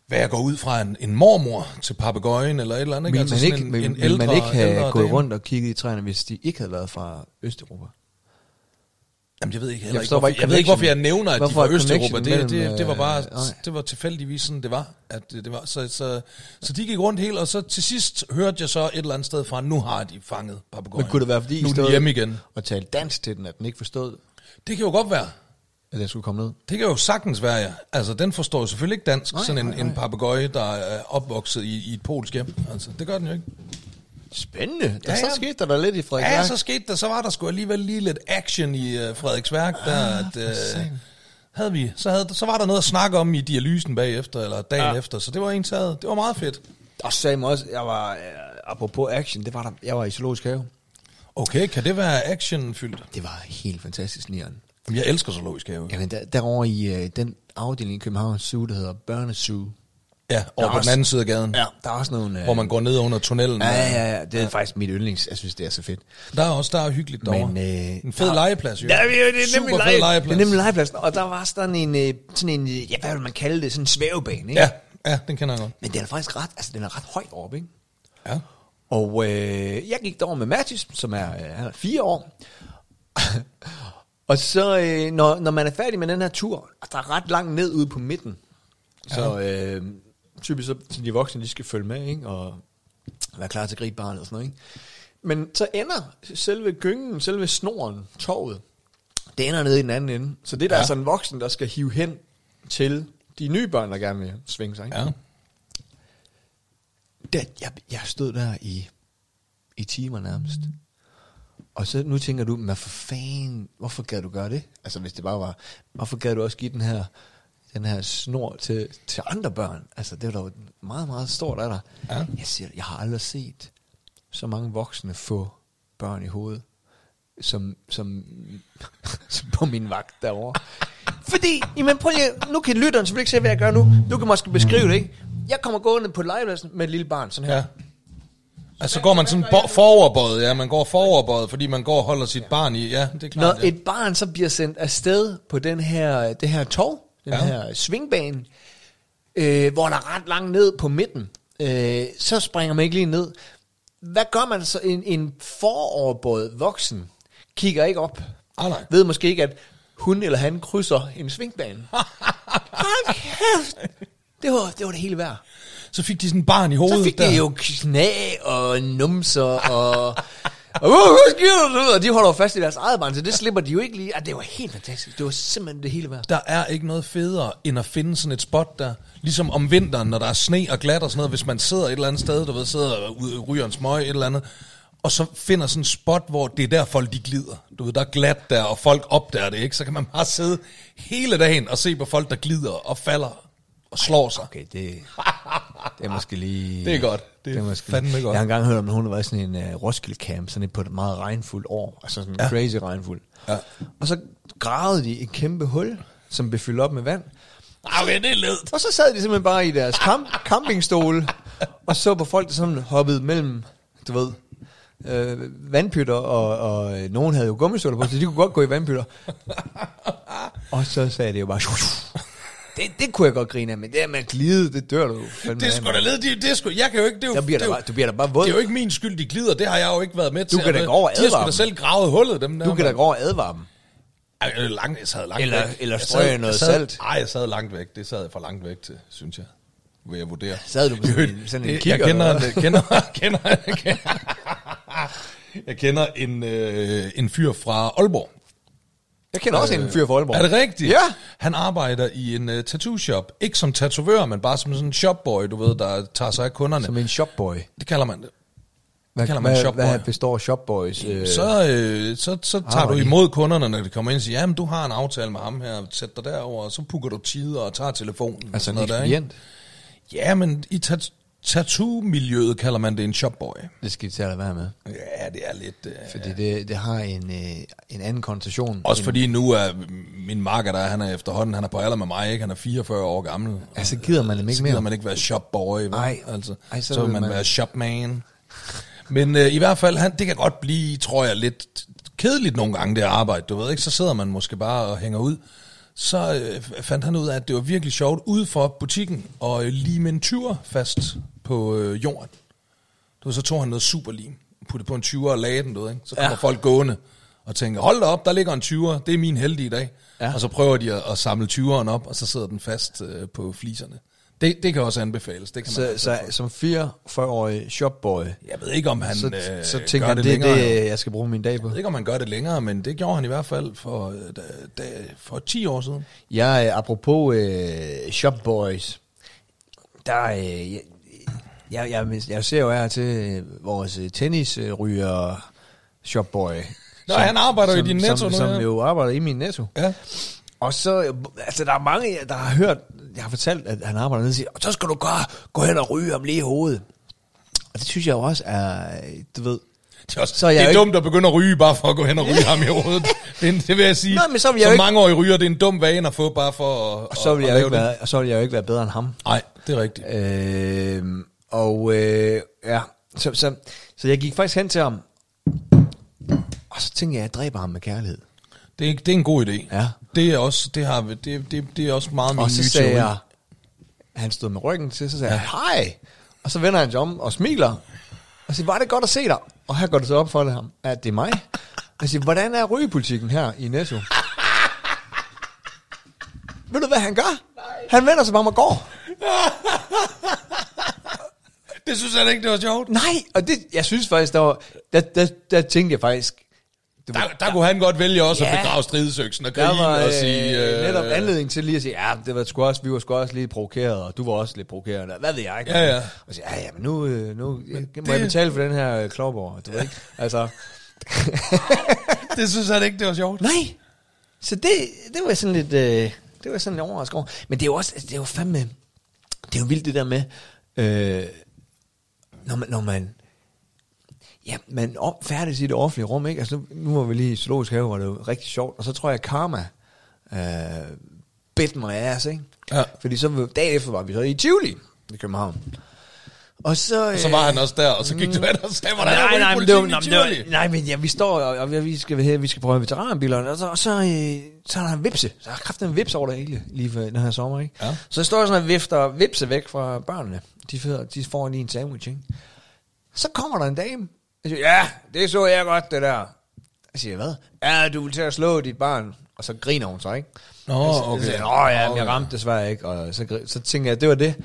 hvad jeg går ud fra, en, en mormor til papegøjen eller et eller andet. Vil Altså man ikke, en, en ældre, man ikke have ældre gået dame. rundt og kigget i træerne, hvis de ikke havde været fra Østeuropa? Jamen, jeg ved ikke, heller Jeg ikke, hvorfor, jeg ved ikke, hvorfor jeg nævner, at Hvorfor de fra Østeuropa. Det, det, mellem, det, var bare, øh, det var tilfældigvis sådan, det var. At det, det var så, så, så de gik rundt helt, og så til sidst hørte jeg så et eller andet sted fra, nu har de fanget papegøjen. Men kunne det være, fordi nu I stod hjemme igen. og talte dansk til den, at den ikke forstod, Det kan jo godt være. at den skulle komme ned? Det kan jo sagtens være, ja. Altså, den forstår jo selvfølgelig ikke dansk, Nej, sådan en, nej, en nej. papegøje, der er opvokset i, i et polsk hjem. Altså, det gør den jo ikke. Spændende. Der, Ja, ja, så skete der da lidt i Frederik. Ja, så skete der, så var der sgu alligevel lige lidt action i uh, Frederiksværk, der, Ah, at, uh, havde vi, så, havde, så var der noget at snakke om i dialysen bagefter, eller dagen ja. Efter, så det var en taget. Det var meget fedt. Og sagde mig også, jeg var, øh, apropos action, det var der, jeg var i zoologisk have. Okay, kan det være actionfyldt? Det var helt fantastisk, Nian. Jamen, Jeg elsker zoologisk have. Jamen, der, derovre i øh, den afdeling i København Zoo, der hedder Børnesoo. Ja, over er på også- den anden side af gaden, ja. Der er også nogle... Øh, hvor man går ned under tunnelen. Ja, ja, ja. Det er faktisk mit yndlings. Jeg synes, det er så fedt. Der er også der er hyggeligt derovre. Men, øh, en fed der- legeplads, jo. Ja, det er, nemlig lege, legeplads. Det er nemlig legepladsen. Og der var sådan en, øh, sådan en, øh, ja, hvad vil man kalde det, sådan en svævebane, ikke? Ja, ja, den kender jeg godt. Men den er faktisk ret, altså den er ret højt oppe, ikke? Ja. Og øh, jeg gik derover med Mathis, som er, øh, han er fire år. og så, øh, når, når man er færdig med den her tur, og der er ret langt ned ude på midten, så øh, typisk så, så de voksne, de skal følge med, ikke? Og være klar til at gribe barnet og sådan noget, ikke? Men så ender selve gyngen, selve snoren, toget, det ender nede i den anden ende. Så det der Ja. er sådan en voksen, der skal hive hen til de nye børn, der gerne vil svinge sig, ikke? Ja. Der, jeg, jeg stod der i, i timer nærmest. Og så nu tænker du, men for fanden, hvorfor gad du gøre det? Altså hvis det bare var, hvorfor gad du også give den her, den her snor til, til andre børn? Altså det var da meget, meget stort af dig. Ja. Jeg siger, jeg har aldrig set så mange voksne få børn i hovedet, som, som, som på min vagt derovre. Fordi, jamen prøv lige, nu kan lytteren selvfølgelig ikke se, hvad jeg gør nu. Du kan måske beskrive det, ikke? Jeg kommer gående på legepladsen med et lille barn, sådan her. ja. Altså, så går man sådan bo- foroverbøjet, ja, man går foroverbøjet, fordi man går og holder sit barn i, ja, det er Når klart. ja. et barn så bliver sendt afsted på den her, det her tog, den Ja. her svingbane, øh, hvor der er ret langt ned på midten, øh, så springer man ikke lige ned. Hvad gør man så? En, en foroverbåd voksen kigger ikke op. Ah, nej. Ved måske ikke, at hun eller han krydser en svingbane. Det var, det var det hele værd. Så fik de sådan en barn i hovedet. Så fik der. de jo knæ og numser og... Og "Åh, de holder fast i deres eget barn, så det slipper de jo ikke lige. Ah, det var helt fantastisk. Det var simpelthen det hele værd. Der er ikke noget federe, end at finde sådan et spot der. Ligesom om vinteren, når der er sne og glat og sådan noget, hvis man sidder et eller andet sted, du ved, sidder og ud- ryger en smøg, et eller andet, og så finder sådan en spot, hvor det er der folk de glider. Du ved, der er glat der, og folk opdager det, ikke? Så kan man bare sidde hele dagen og se på folk, der glider og falder og slår sig. Okay, det, det er måske lige... Det er godt. Det er måske fandme godt. Jeg har engang hørt om, at hun har været sådan en uh, Roskilde Camp, sådan et på et meget regnfuldt år. Altså sådan ja. crazy regnfuld. Ja. Og så gravede de et kæmpe hul, som blev fyldt op med vand. Okay, det er ledt. Og så sad de simpelthen bare i deres camp, campingstole, og så på folk, der sådan hoppede mellem, du ved, øh, vandpytter, og, og øh, nogen havde jo gummistøvler på, så de kunne godt gå i vandpytter. og så sagde det jo bare, det, det kunne jeg godt grine af, men det er med at glide, det dør du Det er mand. da ledt. Det, det er sgu, jeg kan jo ikke... Det er jo, Der bliver det der er bare- du bliver da bare våd. Det er jo ikke min skyld, de glider. Det har jeg jo ikke været med til. kan da gå over og De har advare sgu da selv gravet hullet, dem der. Du kan da gå over og advare dem. Jeg, langt, jeg sad langt Eller- væk. eller sad- noget sad, salt. Nej, jeg sad langt væk. Det sad jeg for langt væk til, synes jeg. Vil jeg vurdere. Sad du på sådan sådan en kigger, Jeg kender, en, kender, kender, kender, jeg kender en, øh, en fyr fra Aalborg. Jeg kender også en fyr fra Aalborg. Er det rigtigt? Ja. Han arbejder i en uh, tattoo shop. Ikke som tatovør, men bare som sådan en shopboy, du ved, der tager sig af kunderne. Som en shopboy. Det kalder man det. Hvad, kalder man hvad, shopboy. hvad består shopboys? Øh, Så, øh, så, så tager du imod kunderne, når de kommer ind og siger, jamen du har en aftale med ham her, sæt dig derover, og så pukker du tider og tager telefonen. og altså sådan en noget der, ikke? Ja, men i tat- tattoo-miljøet kalder man det en shopboy. Det skal til at være med. Ja, det er lidt... Øh, Fordi det, det har en, øh, en anden konnotation. også end, fordi nu er min marker der, han er efterhånden, han er på alder med mig, ikke? Han er 44 år gammel. Altså gider man dem ikke så mere. gider man ikke være shopboy, vel? Nej. Altså, Ej, så så, vil man, man- være shopman. Men øh, i hvert fald, han, det kan godt blive, tror jeg, lidt kedeligt nogle gange, det arbejde, du ved ikke? Så sidder man måske bare og hænger ud. Så øh, fandt han ud af, at det var virkelig sjovt ude for butikken og øh, lime en 20'er fast på øh, jorden. Du så tog han noget superlim, puttede på en 20'er og lagde den, du ved, ikke? Så kommer Ja. ja. folk gående og tænker, hold da op, der ligger en 20'er, det er min heldige dag. Ja. Ja. Og så prøver de at, at samle 20'eren op, og så sidder den fast øh, på fliserne. Det, det kan også anbefales. Det kan man Så, så som 44-årig shopboy, jeg ved ikke, om han så, øh, så tænker han, det, det er længere. det, jeg skal bruge min dag på. Jeg ved ikke, om han gør det længere, men det gjorde han i hvert fald for, øh, da, da, for 10 år siden. Jeg, øh, apropos øh, shopboys, der, øh, jeg, jeg, jeg, ser jo her til vores tennisryger shopboy. Nå, han arbejder jo i som, din Netto som, nu, Som ja. jo arbejder i min netto. Ja. Og så, altså der er mange, der har hørt, jeg har fortalt, at han arbejder nede og siger, "Og så skal du gå, gå hen og ryge ham lige i hovedet. Og det synes jeg jo også er, du ved, Det er, også, Så jeg det er ikke- dumt at begynde at ryge, bare for at gå hen og ryge ham i hovedet. Det, det vil jeg sige. Nej, men så vil jeg Som ikke- mange år i ryger, det er en dum vane at få, bare for at, og så vil, at, jeg at ikke være, og så vil jeg jo ikke være bedre end ham. Nej, det er rigtigt. Øh, og øh, ja, så, så, så jeg gik faktisk hen til ham, og så tænkte jeg, at jeg dræber ham med kærlighed. Det er, det er en god idé. Ja. Det er også, det har, det, det, det er også meget min Og så nye sagde teori. jeg, han stod med ryggen til, så sagde jeg, hej. Og så vender han sig om og smiler. Og siger, var det godt at se dig? Og her går det så op for det ham, at det er mig. Og jeg siger, hvordan er rygepolitikken her i Netto? Ved du, hvad han gør? Han vender sig bare om og går. Det synes jeg ikke, det var sjovt. Nej, og det, jeg synes faktisk, der, var, der, der, der tænkte jeg faktisk, du Der, der kunne han godt vælge også Ja. at begrave stridsøksen og grine var og sige... øh, netop anledning til lige at sige, ja, det var sgu også, vi var sgu også lidt provokeret, og du var også lidt provokeret. Hvad ved jeg? ikke? Ja, ja. Og så, ja, ja, men nu, øh, nu må det- jeg betale for den her øh, klovborg, du ved ikke? Altså, Det synes han ikke, det var sjovt. nej. Så det, det var sådan lidt, øh, det var sådan lidt overrasket over. Men det er jo også, det er jo fandme, det er jo vildt det der med, øh, når man, når man Ja, man færdes i det offentlige rum, ikke? Altså, nu, nu var vi lige i Zoologisk Have, hvor det var rigtig sjovt. Og så tror jeg, Karma øh, bit my ass, ikke? Ja. Fordi så dagen efter var vi så i Tivoli i København. Og så... Og så var han også der, og så gik du hen og sagde, hvordan nej, er nej, men det var, nej, det var, nej, men ja, vi står, og, og vi skal, vi skal prøve veteranbilerne, og så, og så, øh, så er der en vipse. Så har kraften en vips over det hele, lige for den her sommer, ikke? Ja. Så står jeg sådan og vifter vipse væk fra børnene. De, får, de får lige en sandwich, ikke? Så kommer der en dame. Jeg siger, ja, det så jeg godt, det der. Jeg siger, hvad? Ja, du vil til at slå dit barn. Og så griner hun så, ikke? Nå, Så- okay. Så siger, Åh ja, men jeg ramte desværre ikke. Og så, så tænker jeg, det var det.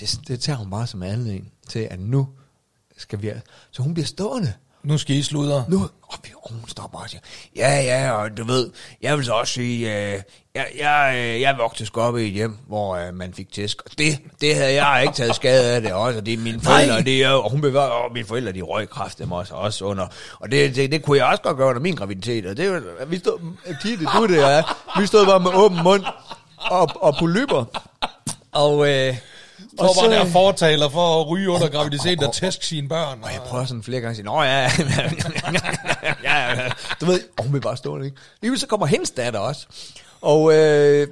det. Det tager hun bare som anledning til, at nu skal vi... Så hun bliver stående Nu skal I sludre. nu, og, vi, og hun stopper og siger, ja, ja, og du ved, jeg vil så også sige, øh, jeg, jeg, øh, jeg voksede op i et hjem, hvor øh, man fik tæsk, og det, det havde jeg ikke taget skade af det også, og det er mine forældre, det er, og hun bevar, og mine forældre, de røg kraft dem også, også under, og det, det, det, kunne jeg også godt gøre under min graviditet, og det vi stod, Gitte, du det er, vi stod bare med åben mund, og, og polyper, og, øh, Og så var der fortaler for at ryge under graviditeten og tæske sine børn. Og jeg prøver sådan flere gange at sige, Nå ja, ja, ja, du ved, og hun vil bare stå ikke? Lige så kommer hendes datter også, og, øh,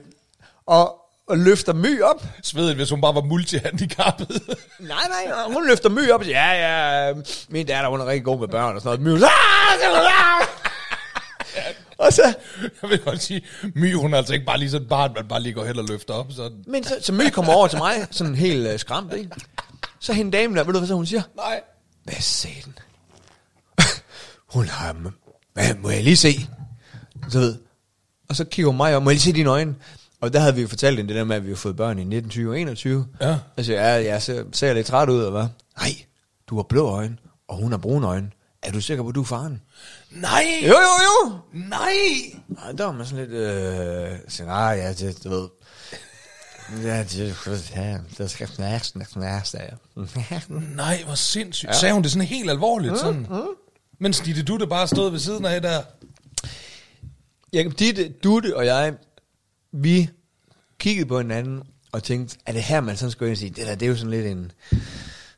og, og løfter My op. Svedet, hvis hun bare var multihandicappet. Nej, nej, og hun løfter My op og siger, ja, ja, min datter, hun er rigtig god med børn og sådan noget. My, "Ah!" og så, Jeg vil godt sige, My, hun er altså ikke bare lige sådan et barn, man bare lige går hen og løfter op. Så, men så, så My kommer over til mig, sådan helt øh, skræmt, ikke? Så hende dame der, ved du hvad så hun siger? nej. Hvad sagde den? Hun har... Hvad, må jeg lige se? Så ved, og så kigger hun mig op, må jeg lige se dine øjne? Og der havde vi jo fortalt hende det der med, at vi har fået børn i 1920 og 21. Ja. Altså, ja, jeg ser, ser jeg lidt træt ud, eller hvad? Nej, du har blå øjne, og hun har brune øjne. Er du sikker på, at du er faren? Nej! Jo, jo, jo! Nej! Og der var man sådan lidt... Øh, så, nej, ja, det, du ved... Ja, det, ja, det skal snakke, sagde jeg. Nej, hvor sindssygt. Ja. Sagde hun det sådan helt alvorligt? Sådan? Mens Ditte Dutte bare stod ved siden af der. Jacob Ditte, Dutte og jeg, vi kiggede på hinanden og tænkte, er det her, man sådan skulle ind og sige, det der, det er jo sådan lidt en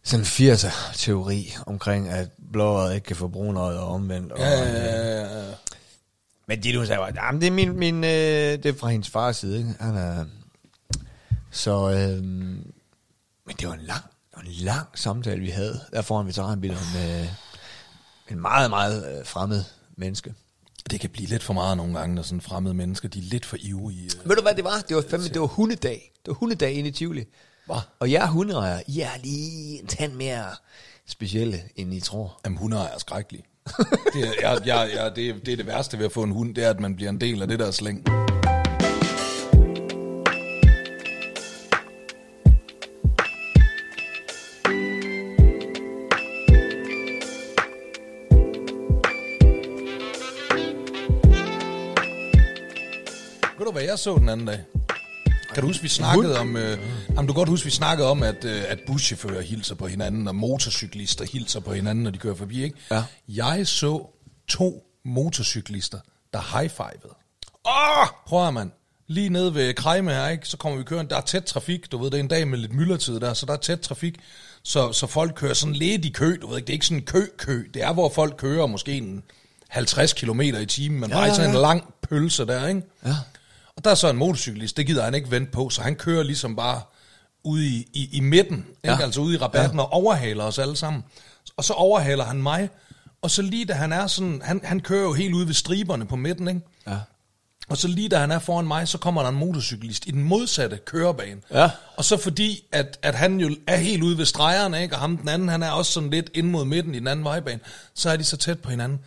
sådan 80'er teori omkring, at blåøjet ikke kan få brunøjet og omvendt. Og, Ja, ja, ja, ja. Men hun sagde jamen det er min, min øh, det er fra hendes fars side, ikke? Han er, så, øh, men det var en lang, det var en lang samtale, vi havde, der foran veteranbiler med en meget, meget øh, fremmed menneske. Det kan blive lidt for meget nogle gange, når sådan fremmede mennesker, de er lidt for ivrige. øh. Ved du hvad det var? Det var, fandme, det var hundedag. Det var hundedag inde i Tivoli. Hva? Og jeg er hundeejer. I er lige en tand mere specielle, end I tror. Jamen, hunder er skrækkelige. det, er, jeg, jeg, jeg, det, er, det er det værste ved at få en hund, det er, at man bliver en del af det der slæng. Ved du, hvad jeg så den anden dag? Kan du huske, vi snakkede om... Øh, jamen, du kan godt huske, vi snakkede om, at, øh, at buschauffører hilser på hinanden, og motorcyklister hilser på hinanden, når de kører forbi, ikke? Ja. Jeg så to motorcyklister, der high-fivede. Åh! Prøv at man. Lige nede ved Krejme her, ikke? så kommer vi kørende. Der er tæt trafik, du ved, det er en dag med lidt myldretid der, så der er tæt trafik. Så, så folk kører sådan lidt i kø, du ved ikke, det er ikke sådan en kø-kø. Det er, hvor folk kører måske en 50 km i timen, men Ja, ja, ja, rejser ja. en lang pølse der, ikke? Ja. Og der er så en motorcyklist, det gider han ikke vente på, så han kører ligesom bare ude i, i, i midten, ikke? Ja. altså ude i rabatten, ja. og overhaler os alle sammen. Og så overhaler han mig, og så lige da han er sådan, han, han kører jo helt ude ved striberne på midten, ikke? Ja. Og så lige da han er foran mig, så kommer der en motorcyklist i den modsatte kørebane. Ja. Og så fordi, at, at han jo er helt ude ved stregerne, ikke? og ham den anden, han er også sådan lidt ind mod midten i den anden vejbane, så er de så tæt på hinanden,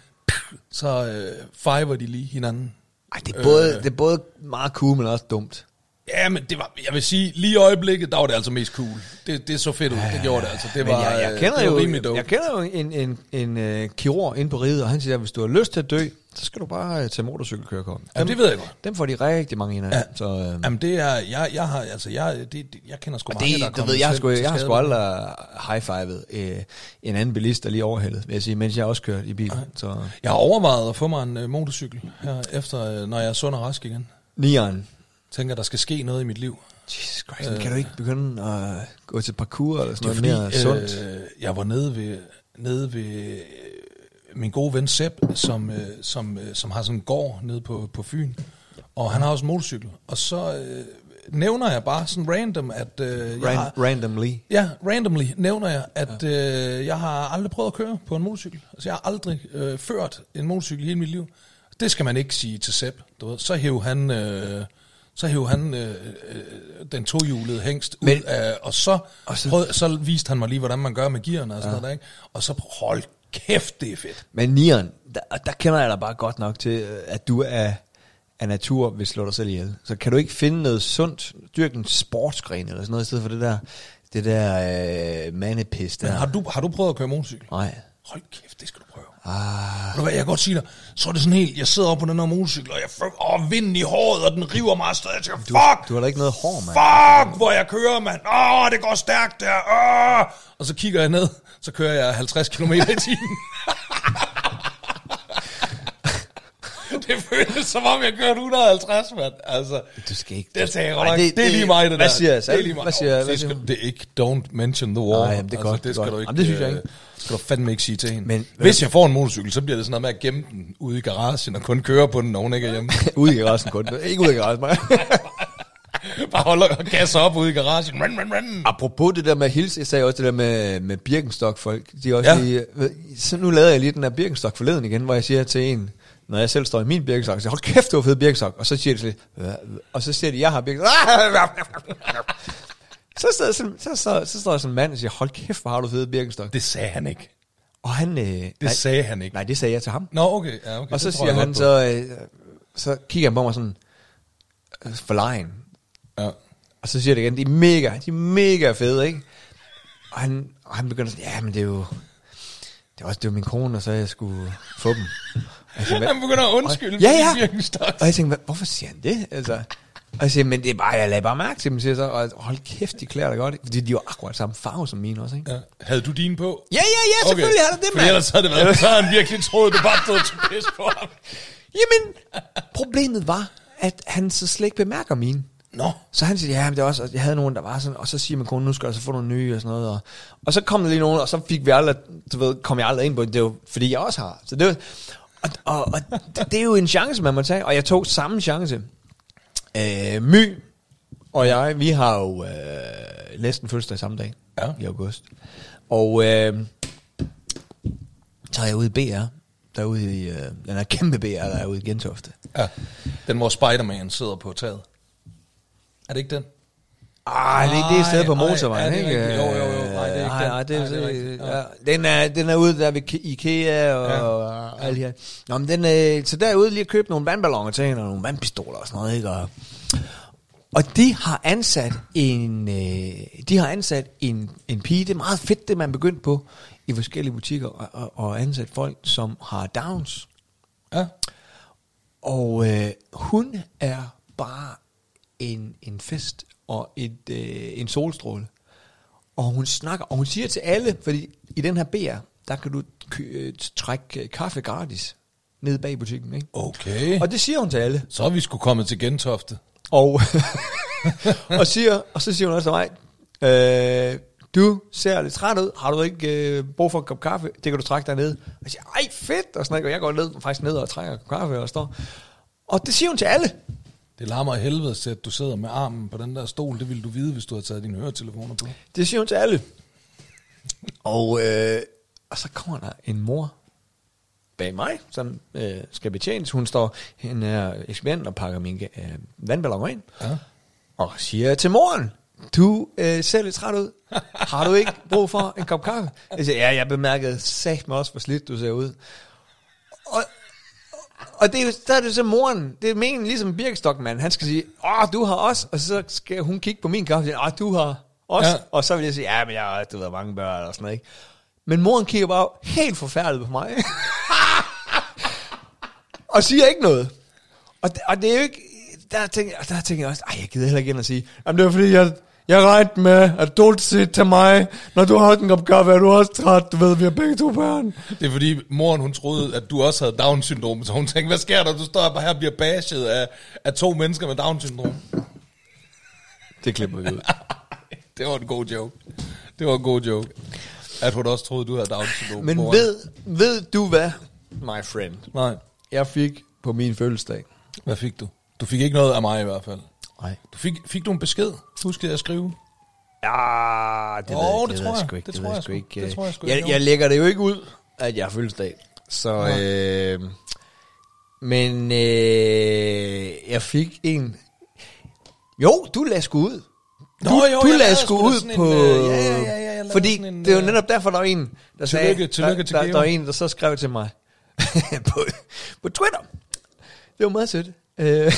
så øh, fiver de lige hinanden. Ej, det er, både, det er både meget cool, men også dumt. Ja, men det var, jeg vil sige, lige i øjeblikket, der var det altså mest cool. Det, det så fedt ud, det gjorde det altså. Det var, jeg, jeg, øh, kender det var jo, rimelig dope. jeg kender jo en, en, en, en kirurg inde på riget, og han siger, at hvis du har lyst til at dø, så skal du bare øh, tage motorcykelkørekort. Jamen, det ved jeg godt. Dem får de rigtig mange ind af. Ja. Så, øh, Jamen det er, jeg, jeg har, altså, jeg, det, det, jeg kender sgu mange, det, der er kommet ved, jeg har sgu, jeg har sgu aldrig high-fivet øh, en anden bilist, der lige overhældet, vil jeg sige, mens jeg også kørte i bilen. Så Jeg har overvejet at få mig en uh, motorcykel her efter, øh, når jeg er sund og rask igen. nieren. Tænker, der skal ske noget i mit liv. Jesus Christ, øh, kan du ikke begynde at gå til parkour eller sådan noget mere fordi, sundt? øh, jeg var nede ved, nede ved øh, min gode ven Sepp, som, øh, som, øh, som har sådan en gård nede på, på Fyn. Og han har også en motorcykel. Og så øh, nævner jeg bare sådan random, at øh, jeg har, Ran- randomly. Ja, randomly nævner jeg, at øh, jeg har aldrig prøvet at køre på en motorcykel. Altså, jeg har aldrig øh, ført en motorcykel i hele mit liv. Det skal man ikke sige til Sepp. Du ved. Så hæv han, øh, så hæv han øh, øh, den tohjulede hængst ud Men- af, og så, og så, prøvede, så viste han mig lige, hvordan man gør med gearne og sådan ja. noget der, ikke? Og så hold kæft, det er fedt. Men nieren, der, der kender jeg dig bare godt nok til, øh, at du er af natur vil slå dig selv ihjel. Så kan du ikke finde noget sundt, dyrke en sportsgren eller sådan noget, i stedet for det der, det der øh, mandepis der? Men har du, har du prøvet at køre motorcykel? Nej. Hold kæft, det skal du prøve. Ah. Du hvad, jeg kan godt sige dig, så er det sådan helt, jeg sidder oppe på den her motorcykel, og jeg føler, åh, vinden i håret, og den river mig afsted. Jeg tænker, fuck! Du har da ikke noget hår, mand. Fuck, hvor jeg kører, mand. Åh, det går stærkt der. Åh. Og så kigger jeg ned, så kører jeg 50 km i timen. det føles som om, jeg kørte 150, mand. Altså, Du skal ikke... det sagde jeg Ej, godt nok. det- Det, er lige mig, det hvad der. siger jeg? Det er lige mig. Hvad siger- hvad det, siger skal, det er ikke, don't mention the war. Nej, jamen, det er godt, det, skal godt. du ikke, Jamen, det synes jeg øh, ikke. skal du fandme ikke sige til hende. Men- Hvis jeg får en motorcykel, så bliver det sådan noget med at gemme den ude i garagen og kun køre på den, når hun ikke er hjemme. ude i garagen kun. Ikke ude i garagen, mig. Bare holder og gasser op ude i garagen. Run, run, run. Apropos det der med at hilse, jeg sagde også det der med, med Birkenstock-folk. De er også Ja. lige, så nu lavede jeg lige den der Birkenstock forleden igen, hvor jeg siger til en, når jeg selv står i min Birkenstock, så siger, hold kæft, du har fed Birkenstock. Og så siger de "Hvad?" og så siger de, jeg har Birkenstock. Så, står, så, så, så, så står der sådan en mand og siger, hold kæft, hvor har du fed Birkenstock. Det sagde han ikke. Og han... Øh, Det nej, sagde han ikke. nej, det sagde jeg til ham. Nå, okay. Ja, okay. og så det siger han så, øh, så kigger han på mig sådan, øh, forlegen. Ja. Og så siger det igen, de er mega, de er mega fede, ikke? Og han, og han begynder sådan, ja, men det er jo, det er også det jo min kone, og så jeg skulle få dem. Jeg tænkte, hvad- Han begynder at undskylde Ja, for ja. de Birkenstock. Og jeg tænkte, hvad, hvorfor siger han det? Altså, og jeg siger, men det er bare, jeg lagde bare mærke til dem, siger jeg så, og hold kæft, de klæder dig godt, fordi de var akkurat samme farve som mine også, ikke? Ja. Havde du din på? Ja, ja, ja, selvfølgelig okay. har det det, For mand. ellers havde det været, så havde han virkelig troet, du bare stod til pis på ham. Jamen, problemet var, at han så slet ikke bemærker mine. Nå. Så han siger, ja, men det var også, og jeg havde nogen, der var sådan, og så siger min kone, nu skal du så få nogle nye og sådan noget. Og, og så kom der lige nogen, og så fik vi aldrig, du ved, kom jeg aldrig ind på det, det var, fordi jeg også har. Så det var, og, og, og det, det, er jo en chance, man må tage, og jeg tog samme chance. Øh, My og jeg, vi har jo øh, næsten fødselsdag samme dag Ja. i august. Og øh, så er jeg ude i BR, derude i, øh, den er kæmpe BR, der er ude i Gentofte. Ja. Den, hvor Spider-Man sidder på taget. Er det ikke den? Ah, det, det er et sted på Ej, ej, motorvejen, det er ikke? Jo, jo, jo. Nej, det er ikke nej, det det er det ja. Den, er, den er ude der ved Ke- Ikea og, Ja. og alt det her. Nå, men den, øh, så derude lige at købe nogle vandballoner til hende, og nogle vandpistoler og sådan noget, ikke? Og, og de har ansat en, øh, de har ansat en, en pige, det er meget fedt, det man er begyndt på i forskellige butikker, og, og, og ansat folk, som har downs. Ja. Og øh, hun er bare en, en fest og et, øh, en solstråle. Og hun snakker, og hun siger til alle, fordi i den her BR, der kan du kø- øh, trække øh, kaffe gratis nede bag butikken. Ikke? Okay. Og det siger hun til alle. Så er vi skulle kommet til Gentofte. Og, og, siger, og så siger hun også til mig, øh, du ser lidt træt ud, har du ikke øh, brug for en kop kaffe? Det kan du trække dernede. Og jeg siger, ej fedt, og sådan noget. Og jeg går ned, faktisk ned og trækker en kop kaffe og står. Og det siger hun til alle. Det larmer af helvede til, at du sidder med armen på den der stol. Det ville du vide, hvis du havde taget dine høretelefoner på. Det siger hun til alle. Og, øh, og så kommer der en mor bag mig, som øh, skal betjenes. Hun står, hen er ekspedient og pakker min øh, vandballoner ind. Ja. Og siger til moren, du øh, ser lidt træt ud. Har du ikke brug for en kop kaffe? Jeg siger, ja, jeg bemærkede sagt mig også, hvor slidt du ser ud. Og, og det er jo, der er det så moren, det er meningen ligesom Birkestok, mand. Han skal sige, åh, du har også, og så skal hun kigge på min kaffe og sige, åh, du har også. Ja. Og så vil jeg sige, ja, men jeg har, du ved, mange børn og sådan noget, ikke? Men moren kigger bare helt forfærdet på mig. og siger ikke noget. Og det, og det er jo ikke... Der tænker, der tænker jeg også, ej, jeg gider heller ikke ind og sige, jamen det er fordi, jeg, jeg regnede med, at du sige til mig, når du har en kop kaffe, er du også træt, du ved, vi har begge to børn. Det er fordi, moren hun troede, at du også havde Down-syndrom. Så hun tænkte, hvad sker der? Du står bare her og bliver bashed af, af to mennesker med Down-syndrom. Det klipper vi ud. Det var en god joke. Det var en god joke. At hun også troede, du havde Down-syndrom. Men moren. ved, ved du hvad, my friend? Nej. Jeg fik på min fødselsdag. Hvad fik du? Du fik ikke noget af mig i hvert fald. Nej. Du fik, fik du en besked? Huskede jeg at skrive? Ja, det Åh, ved, det det tror jeg. ikke. Det Det, tror ved jeg sgu sgu. ikke. Det tror jeg sgu jeg, jeg lægger det jo ikke ud, at jeg har fødselsdag. Så, Nej. øh, men øh, jeg fik en... Jo, du lagde sgu ud. Nå, du, jo, du jeg lagde sgu ud på... en, øh, ja, ja, ja, ja, jeg fordi en, det er jo øh, netop derfor, der var en, der sagde... Tillykke- tillykke der, til der, Geo. der, var en, der så skrev til mig på, på Twitter. Det var meget sødt. Øh,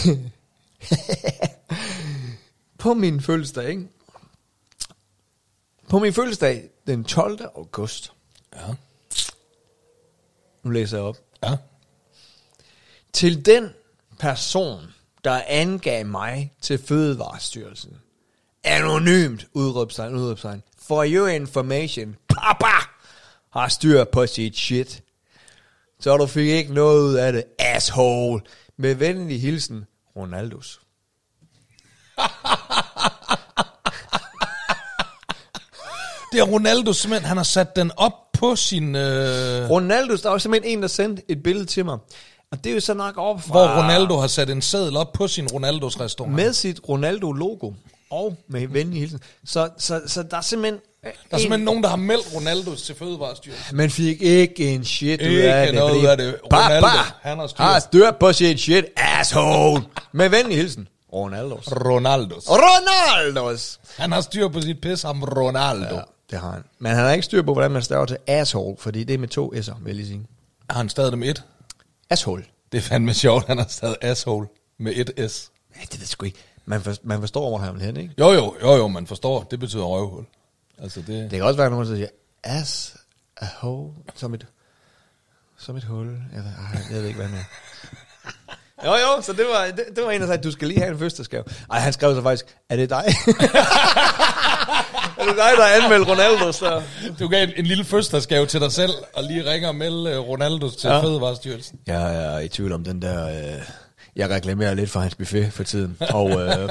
på min fødselsdag, ikke? På min fødselsdag den 12. august, Ja. Nu læser jeg op. Ja. Til den person, der angav mig til Fødevarestyrelsen. Anonymt, udråbstegn, udråbstegn. For your information, papa har styr på sit shit. Så du fik ikke noget ud af det, asshole. Med venlig hilsen, Ronaldos. Det er Ronaldo simpelthen, han har sat den op på sin... Øh, Ronaldos, der var simpelthen en, der sendte et billede til mig. Og det er jo så nok op fra... hvor Ronaldo har sat en seddel op på sin Ronaldos restaurant. Med sit Ronaldo-logo. Og med venlig hilsen. Så, så, så der er simpelthen... Der er simpelthen nogen, der har meldt Ronaldos til Fødevarestyrelsen. Man fik ikke en shit ud Ikke af det. noget fordi ud af det. Ronaldo, Papa han har styr. har styr på sit shit, asshole. Med venlig hilsen. Ronaldos. Ronaldos. Ronaldos. Han har styr på sit pis, ham Ronaldo. Ja, det har han. Men han har ikke styr på, hvordan man staver til asshole, fordi det er med to s'er, vil jeg lige sige. Har han stadig dem et? Asshole. Det er fandme sjovt, han har stadig asshole med et S. Ja, det ved jeg sgu ikke. Man, for, man forstår, hvor han vil hen, ikke? Jo, jo, jo, jo, man forstår. Det betyder røvhul. Altså det... Det kan også være, nogen der siger, ass a hole, som et, som et hul. Jeg ved, ej, jeg ved ikke, hvad han er. Jo, jo, så det var, det, det var en, der sagde, du skal lige have en fødselsdagsgave. Ej, han skrev så faktisk, er det dig? er det dig, der har anmeldt Ronaldo? Så? Du gav en, en lille fødselsdagsgave til dig selv, og lige ringer og melde uh, Ronaldos til Ja. ja. Fødevarestyrelsen. Jeg er i tvivl om den der... Øh, jeg reklamerer lidt for hans buffet for tiden. Og øh,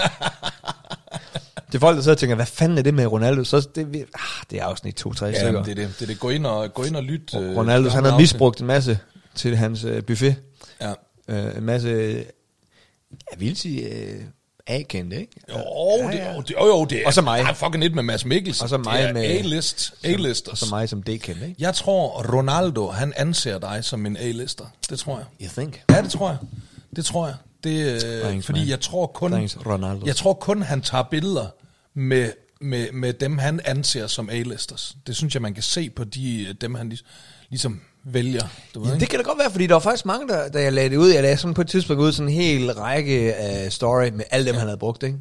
det er folk, der sidder og tænker, hvad fanden er det med Ronaldo? Så det, vi- ah, det er afsnit 2-3 Ja, stykker. det er det. det, er det. Gå ind og, gå ind og lyt. øh, Ronaldo, han har misbrugt en masse til hans øh, buffet. Ja. Øh, en masse, jeg vil sige, øh, A-kendte, ikke? Jo, det, jo, det, jo, jo, det er, Og så mig. er fucking et med Mads Mikkelsen. Og så mig det er med- A-list, A-listers. Og så mig som D-kendte, ikke? Jeg tror, Ronaldo, han anser dig som en A-lister. Det tror jeg. You think? Ja, det tror jeg. Det tror jeg. Det, øh, Thanks, fordi man. jeg tror kun, Thanks, Ronaldo. jeg tror kun, han tager billeder med, med, med dem, han anser som A-listers. Det synes jeg, man kan se på de, dem, han lig- ligesom vælger. Du ved, Ja, det kan da godt være, fordi der var faktisk mange, der, da jeg lagde det ud, jeg lagde sådan på et tidspunkt ud sådan en hel række af story med alle dem, ja. han havde brugt, ikke?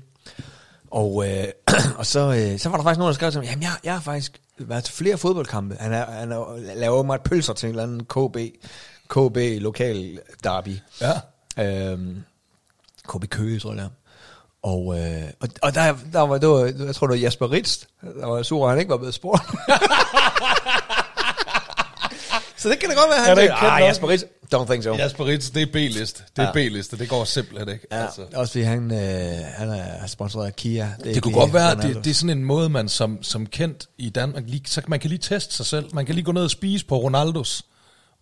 Og, øh, og så, øh, så var der faktisk nogen, der skrev til mig, jamen jeg, jeg har faktisk været til flere fodboldkampe. Han, er, han er, laver meget pølser til en eller anden KB, KB lokal derby. Ja. Øhm, KB Køge, tror jeg det er. Og, øh, og, og der, der var, det var, jeg tror det var Jasper Ritz, der var sur, at han ikke var blevet spurgt. så det kan da godt være, Er han det tænker, kendt ah, nok?" Jasper Ritz, don't think so. Jasper Ritz, det er B-liste. Det er Ja. B-liste. Det går simpelthen ikke. Ja, Altså. også fordi han, øh, han er sponsoreret af Kia. Det er kunne ikke godt være, det, det er sådan en måde, man som, som kendt i Danmark, lige, så man kan lige teste sig selv. Man kan lige gå ned og spise på Ronaldos,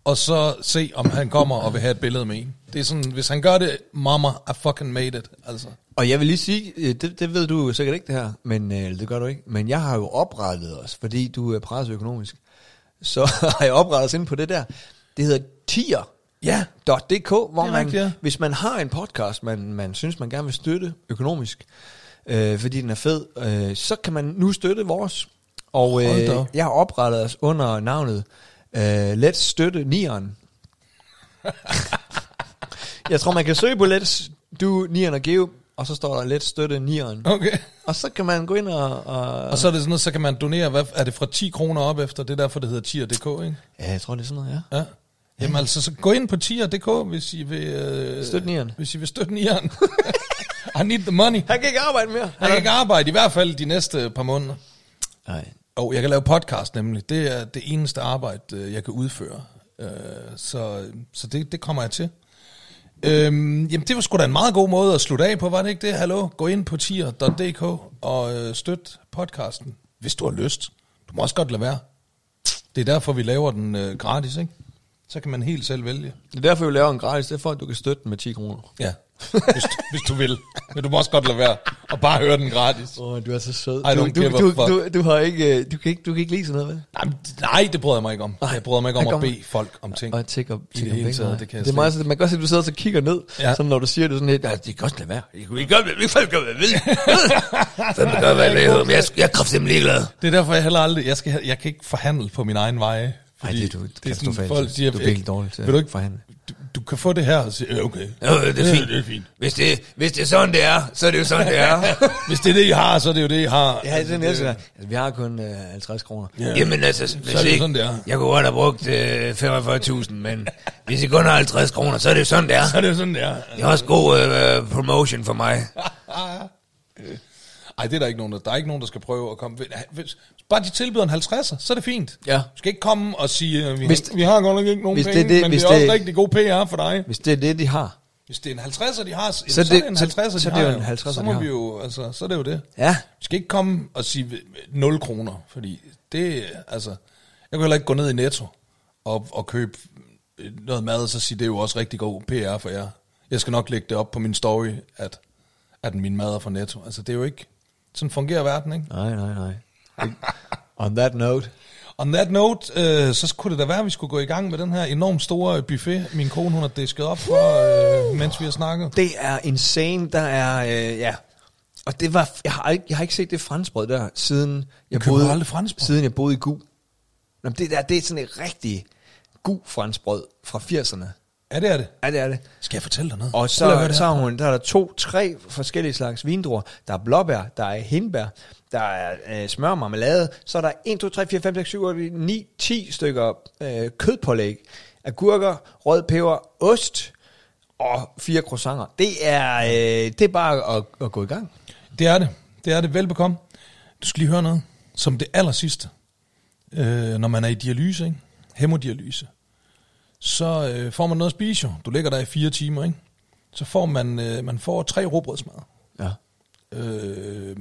og så se, om han kommer og vil have et billede med en. Det er sådan, hvis han gør det, mama, I fucking made it. Altså. Og jeg vil lige sige, øh, det, det ved du sikkert ikke det her, men øh, det gør du ikke. Men jeg har jo oprettet os, fordi du er presset økonomisk. Så har jeg oprettet os inde på det der. Det hedder tier. Ja. .dk, hvor man, rigtigt, ja. hvis man har en podcast, man, man synes, man gerne vil støtte økonomisk, øh, fordi den er fed, øh, så kan man nu støtte vores. Og øh, jeg har oprettet os under navnet øh, Let's Støtte Nieren. jeg tror, man kan søge på Let's Do Nieren og Geo, og så står der Let's Støtte Nieren. Okay. Og så kan man gå ind og... og Og så er det sådan noget, så kan man donere, hvad, er det fra 10 kroner op efter? Det er derfor, det hedder tier.dk, ikke? ja, jeg tror, det er sådan noget, ja. Ja. Jamen altså, så gå ind på tier.dk, hvis I vil... Øh, Støtte nieren. Hvis I vil støtte nieren. I need the money. Han kan ikke arbejde mere. Jeg kan ikke arbejde, i hvert fald de næste par måneder. Nej. Og jeg kan lave podcast nemlig. Det er det eneste arbejde, øh, jeg kan udføre. Øh, Så, så det, det kommer jeg til. Øhm, jamen, det var sgu da en meget god måde at slutte af på, var det ikke det? Hallo, gå ind på tier.dk og øh, støt podcasten, hvis du har lyst. Du må også godt lade være. Det er derfor, vi laver den øh, gratis, ikke? Så kan man helt selv vælge. Det er derfor, vi laver en gratis. Det er for, at du kan støtte den med 10 kroner. Ja, hvis, hvis du vil. Men du må også godt lade være og bare høre den gratis. Åh, oh, du er så sød. I Du, du, du, du, du, har ikke, øh, du, kan ikke, du kan ikke lide sådan noget, vel? Nej, nej, det bryder jeg mig ikke om. Jeg bryder mig ikke om at bede folk om ting. Og tigger, I det hele taget, det kan jeg det er meget, så, man kan godt se, at du sidder og kigger ned, Ja. sådan når du siger det sådan lidt, altså, det kan også lade være. Jeg kan ikke gøre, hvad jeg hvad jeg vil. Fem gør, hvad jeg vil. Jeg, jeg, jeg er kraftigt ligeglad. Det er derfor, jeg heller aldrig... Jeg, skal, jeg kan ikke forhandle på min egen veje. Nej, fordi det er du sådan, katastrofalt. folk siger, Du er virkelig dårlig til vil du ikke, forhandle. Du, du kan få det her. Og sige, okay. Ja, det er fint. det er fint. Hvis det, hvis det er sådan, det er, så er det jo sådan, det er. Hvis det er det, I har, så er det jo det, I har. Ja, det er sådan, jeg siger. Altså, vi har kun øh, 50 kroner. Ja. Jamen altså, hvis er det ikke, sådan, det er. jeg kunne godt have brugt øh, 45.000, men hvis I kun har 50 kroner, så er det jo sådan, det er. Så er det jo sådan, det er. Det er også god øh, promotion for mig. Ej, det er der ikke nogen, der, der er ikke nogen, der skal prøve at komme. Hvis, bare de tilbyder en 50'er, så er det fint. Ja. Du skal ikke komme og sige, øh, vi, Hvis- har, vi har godt nok ikke nogen hvis penge, det det- men hvis det er også det- rigtig god PR for dig. Hvis det er det, de har. Hvis det er en 50'er, de har, så, det- så er det en så- 50'er, så de det har. en 50'er, så de må har. vi jo, altså, så er det jo det. Ja. Vi skal ikke komme og sige 0 kroner, fordi det, altså, jeg kan heller ikke gå ned i Netto og, og købe noget mad, og så sige, det er jo også rigtig god PR for jer. Jeg skal nok lægge det op på min story, at, at min mad er fra Netto. Altså, det er jo ikke, sådan fungerer verden, ikke? Nej, nej, nej. On that note. On that note, øh, så kunne det da være, at vi skulle gå i gang med den her enormt store buffet, min kone hun har disket op for, øh, mens vi har snakket. Det er insane. Der er, øh, ja. Og det var, jeg har, ikke, jeg har ikke set det franskbrød der, siden jeg, boede, siden jeg boede i Gu. Nå, men det der, det er sådan et rigtig gu franskbrød fra 80'erne. Ja, det er det. Ja, det er det. Skal jeg fortælle dig noget? Og så, det så har hun, der er der to, tre forskellige slags vindruer. Der er blåbær, der er hindbær, der er øh, smør marmelade. Så er der 1, 2, 3, 4, 5, 6, 7, 8, 9, 10 stykker øh, kødpålæg. Agurker, rød peber, ost og fire croissanter. Det er, øh, det er bare at, at gå i gang. Det er det. Det er det. Velbekomme. Du skal lige høre noget. Som det aller sidste. Øh, når man er i dialyse, ikke? hemodialyse, så øh, får man noget at spise jo. Du ligger der i fire timer, ikke? Så får man, øh, man får tre råbrødsmad. Ja. Øh,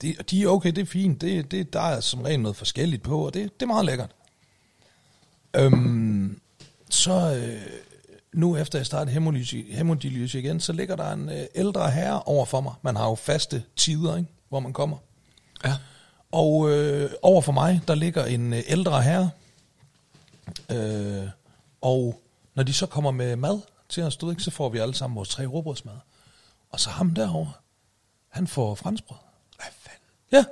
det, de er okay, det er fint. Det, det, der er som regel noget forskelligt på, og det, det er meget lækkert. Øhm, så øh, nu efter jeg startede hemodialyse igen, så ligger der en øh, ældre herre over for mig. Man har jo faste tider, ikke, hvor man kommer. Ja. Og øh, over for mig, der ligger en øh, ældre herre. Øh, og når de så kommer med mad til os, du ikke, så får vi alle sammen vores tre råbrødsmad. Og så ham derovre, han får franskbrød. Hvad fanden? Ja,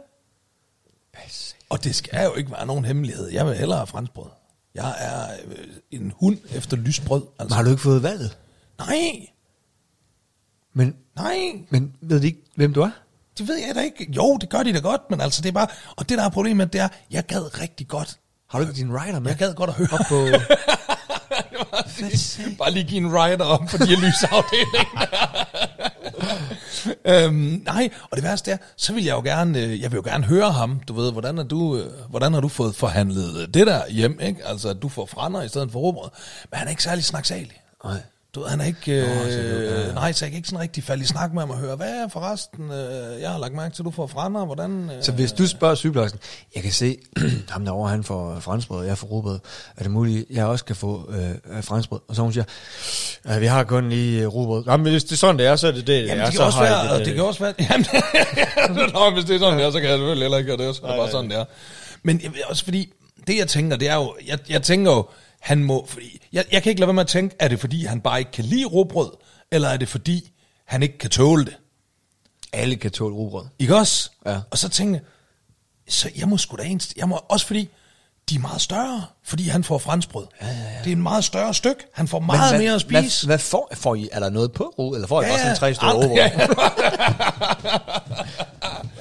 Pas. og det skal jo ikke være nogen hemmelighed. Jeg vil hellere have franskbrød. Jeg er øh, en hund efter lysbrød. Men Altså. har du ikke fået valget? Nej, Men, nej, men ved de ikke, hvem du er? det ved jeg da ikke. Jo, det gør de da godt, men altså det er bare... Og det der er problemet, det er, jeg gad rigtig godt. Har du ikke din rider med? Jeg gad godt at høre. Op på... Bare lige give en rider op på dialysafdelingen. øhm, nej, og det værste er, så vil jeg jo gerne, øh, jeg vil jo gerne høre ham, du ved, hvordan, er du, øh, hvordan har du fået forhandlet det der hjem, ikke? Altså, at du får frænder i stedet for råbrød. Men han er ikke særlig snaksalig. Nej. Du ved, han er ikke, øh, Nå, så det- ja, ja. nej, så jeg kan ikke sådan rigtig falde i snak med ham og høre, hvad er forresten, øh, jeg har lagt mærke til, at du får frænder, hvordan... Øh, Så hvis du spørger sygeplejersken, jeg kan se, ham derovre, han får franskbrød, jeg får rugbrød. Er det muligt, jeg også kan få øh, franskbrød? Og så hun siger, vi har kun lige øh, rugbrød. Jamen, hvis det er sådan, det er, så er det det. Jamen, ja, det kan så også være, det, det kan også være, jamen, Nå, hvis det er sådan, det er, så kan jeg selvfølgelig heller ikke gøre det, så er det bare sådan, det er. Men også fordi, det jeg tænker, det er jo, jeg, jeg tænker jo, han må, fordi, jeg, jeg kan ikke lade være med at tænke, er det fordi, han bare ikke kan lide råbrød, eller er det fordi, han ikke kan tåle det? Alle kan tåle rugbrød. Ikke også? Ja. Og så tænker jeg, så jeg må sgu da en, jeg må, også fordi, de er meget større, fordi han får franskbrød. Ja, ja, ja. Det er en meget større stykke. Han får meget hvad, mere at spise. Hvad, hvad får, får I? Er der noget på rugbrød? Eller får I Ja, bare sådan ja. tre stykker Aldrig- rugbrød?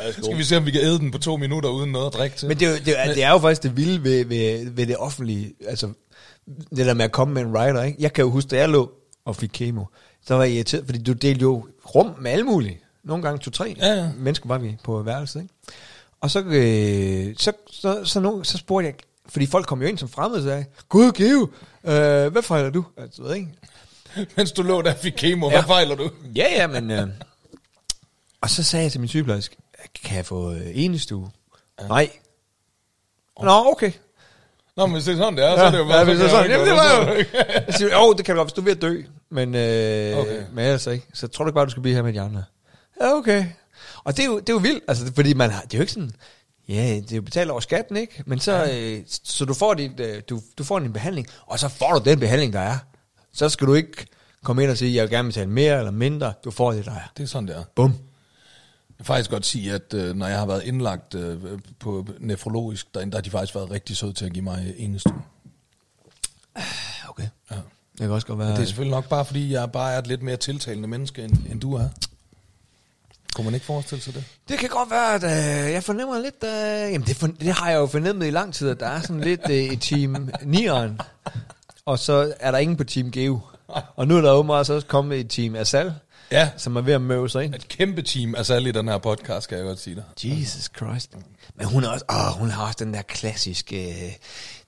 ja, Skal vi se, om vi kan æde den på to minutter uden noget at drikke til? Men det er, jo, det, er, det er jo faktisk det vilde ved, ved, ved det offentlige. Altså, det der med at komme med en rider, ikke? Jeg kan jo huske, da jeg lå og fik kemo, så var jeg irriteret, fordi du delte jo rum med alle mulige. Nogle gange to-tre Ja, ja. mennesker var vi på værelset, ikke? Og så, øh, så, så, så, no, så spurgte jeg, fordi folk kom jo ind som fremmede og sagde, Gud, Geo, øh, hvad fejler du? Altså, ved ikke. Mens du lå der fik kemo, Ja. hvad fejler du? Ja, ja, men... Øh, og så sagde jeg til min sygeplejerske, kan jeg få øh, enestue? Ja. Nej. Nå, okay. Nå, men hvis det er sådan, det er, så er det jo bare... ja, hvis det er sådan. Jamen, det var jo... Jeg siger, jo, det kan du godt, hvis du er ved at dø. Men, øh, Okay. men ellers ikke. Så tror du ikke bare, du skal blive her med de andre? Ja, okay. Og det er jo, det er jo vildt, altså, fordi man har, det er jo ikke sådan, ja, det er jo betalt over skatten, ikke? Men så, øh, så du får, dit, øh, du, du får en behandling, og så får du den behandling, der er. Så skal du ikke komme ind og sige, jeg vil gerne betale mere eller mindre. Du får det, der er. Det er sådan, det er. Bum. Jeg vil faktisk godt sige, at øh, når jeg har været indlagt øh, på nefrologisk, derinde, der har de faktisk været rigtig søde til at give mig enestue. Okay. Ja. Det kan også godt være. Det er selvfølgelig nok bare, fordi jeg bare er et lidt mere tiltalende menneske, end, end du er. Kunne man ikke forestille sig det? Det kan godt være, at øh, jeg fornemmer lidt... Øh, jamen, det, for, det har jeg jo fornemmet i lang tid, at der er sådan lidt øh, i team 9'eren. Og så er der ingen på team Geo. Og nu er der åbenbart så også kommet et team Asal, Ja, som er ved at møve sig ind. et kæmpe team, alle i den her podcast, kan jeg godt sige dig. Jesus Christ. Men hun er også, åh, hun har også den der klassiske, øh,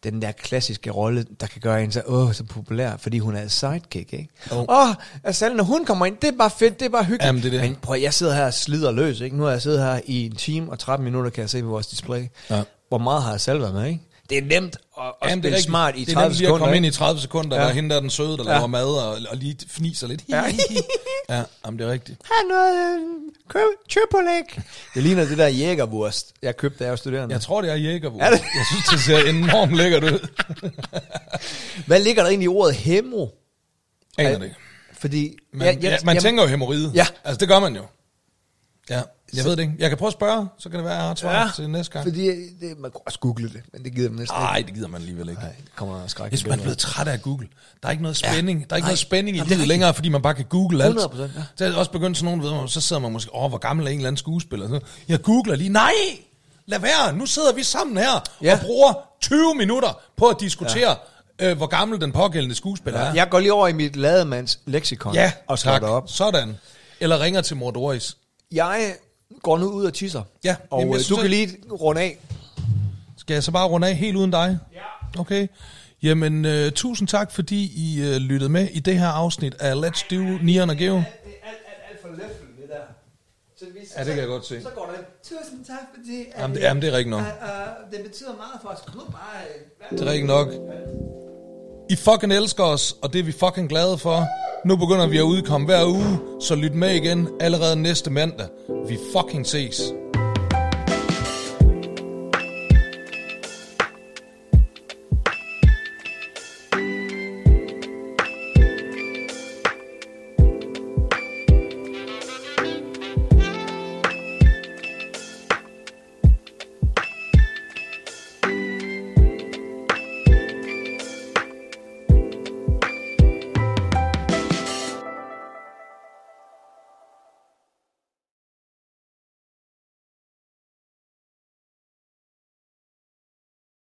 den der klassiske rolle, der kan gøre hende så, åh, så populær, fordi hun er et sidekick, ikke? Åh, Jo. oh. Asal, når hun kommer ind, det er bare fedt, det er bare hyggeligt. Jamen, det er det. Men prøv, jeg sidder her og slider løs, ikke? Nu har jeg siddet her i en time og 13 minutter, kan jeg se på vores display. Ja. Hvor meget har Asal været med, ikke? Det er nemt at, at Jamen, det er spille rigtigt. smart i det er 30 nemt lige at sekunder. komme ind i ikke? 30 sekunder, ja. Er hende der er den søde, der Ja. laver mad og, og lige fniser lidt. Ja. ja, jamen, det er rigtigt. Har noget øh, køb, chöpolik. Det ligner det der jægerwurst, jeg købte, da jeg var studerende. Jeg tror, det er jægervur. Er det? Jeg synes, det ser enormt lækkert ud. Hvad ligger der egentlig i ordet hemo? Aner Er- det ikke. Fordi... Man, jeg, ja, man tænker jo hemorrhide. Ja. Altså, det gør man jo. Ja, jeg ved det ikke. Jeg kan prøve at spørge, så kan det være, at jeg har et svar ja. til næste gang. Fordi det, man kunne også google det, men det gider man næsten Nej, det gider man alligevel ikke. Nej, det kommer skræk. Synes, man er blevet træt af Google. Der er ikke noget spænding. Ja. Der er ikke Nej. noget spænding i det livet længere, fordi man bare kan google alt. 100%, ja. Så er det også begyndt sådan nogen, ved så sidder man måske, åh, hvor gammel er en eller anden skuespiller? Så, jeg googler lige, nej, lad være, nu sidder vi sammen her Ja. og bruger 20 minutter på at diskutere, ja. øh, hvor gammel den pågældende skuespiller er. Jeg går lige over i mit lademands leksikon ja og slår tak. det op. Sådan. Eller ringer til mor Doris. Jeg går nu ud og tisser. Ja, Og jamen, øh, du synes, kan lige runde af. Skal jeg så bare runde af helt uden dig? Ja. Okay. Jamen, øh, tusind tak, fordi I øh, lyttede med i det her afsnit af Let's Do Nian og Geo. alt, alt, alt for det der. Så hvis, Ja, det kan jeg godt se. Så går der tusind tak, fordi... at, Jamen, det- jamen, det er rigtigt nok. Uh, uh, det betyder meget for os. Kom nu bare... Uh, Det er rigtigt nok. I fucking elsker os, og det er vi fucking glade for. Nu begynder vi at udkomme hver uge, så lyt med igen allerede næste mandag. Vi fucking ses.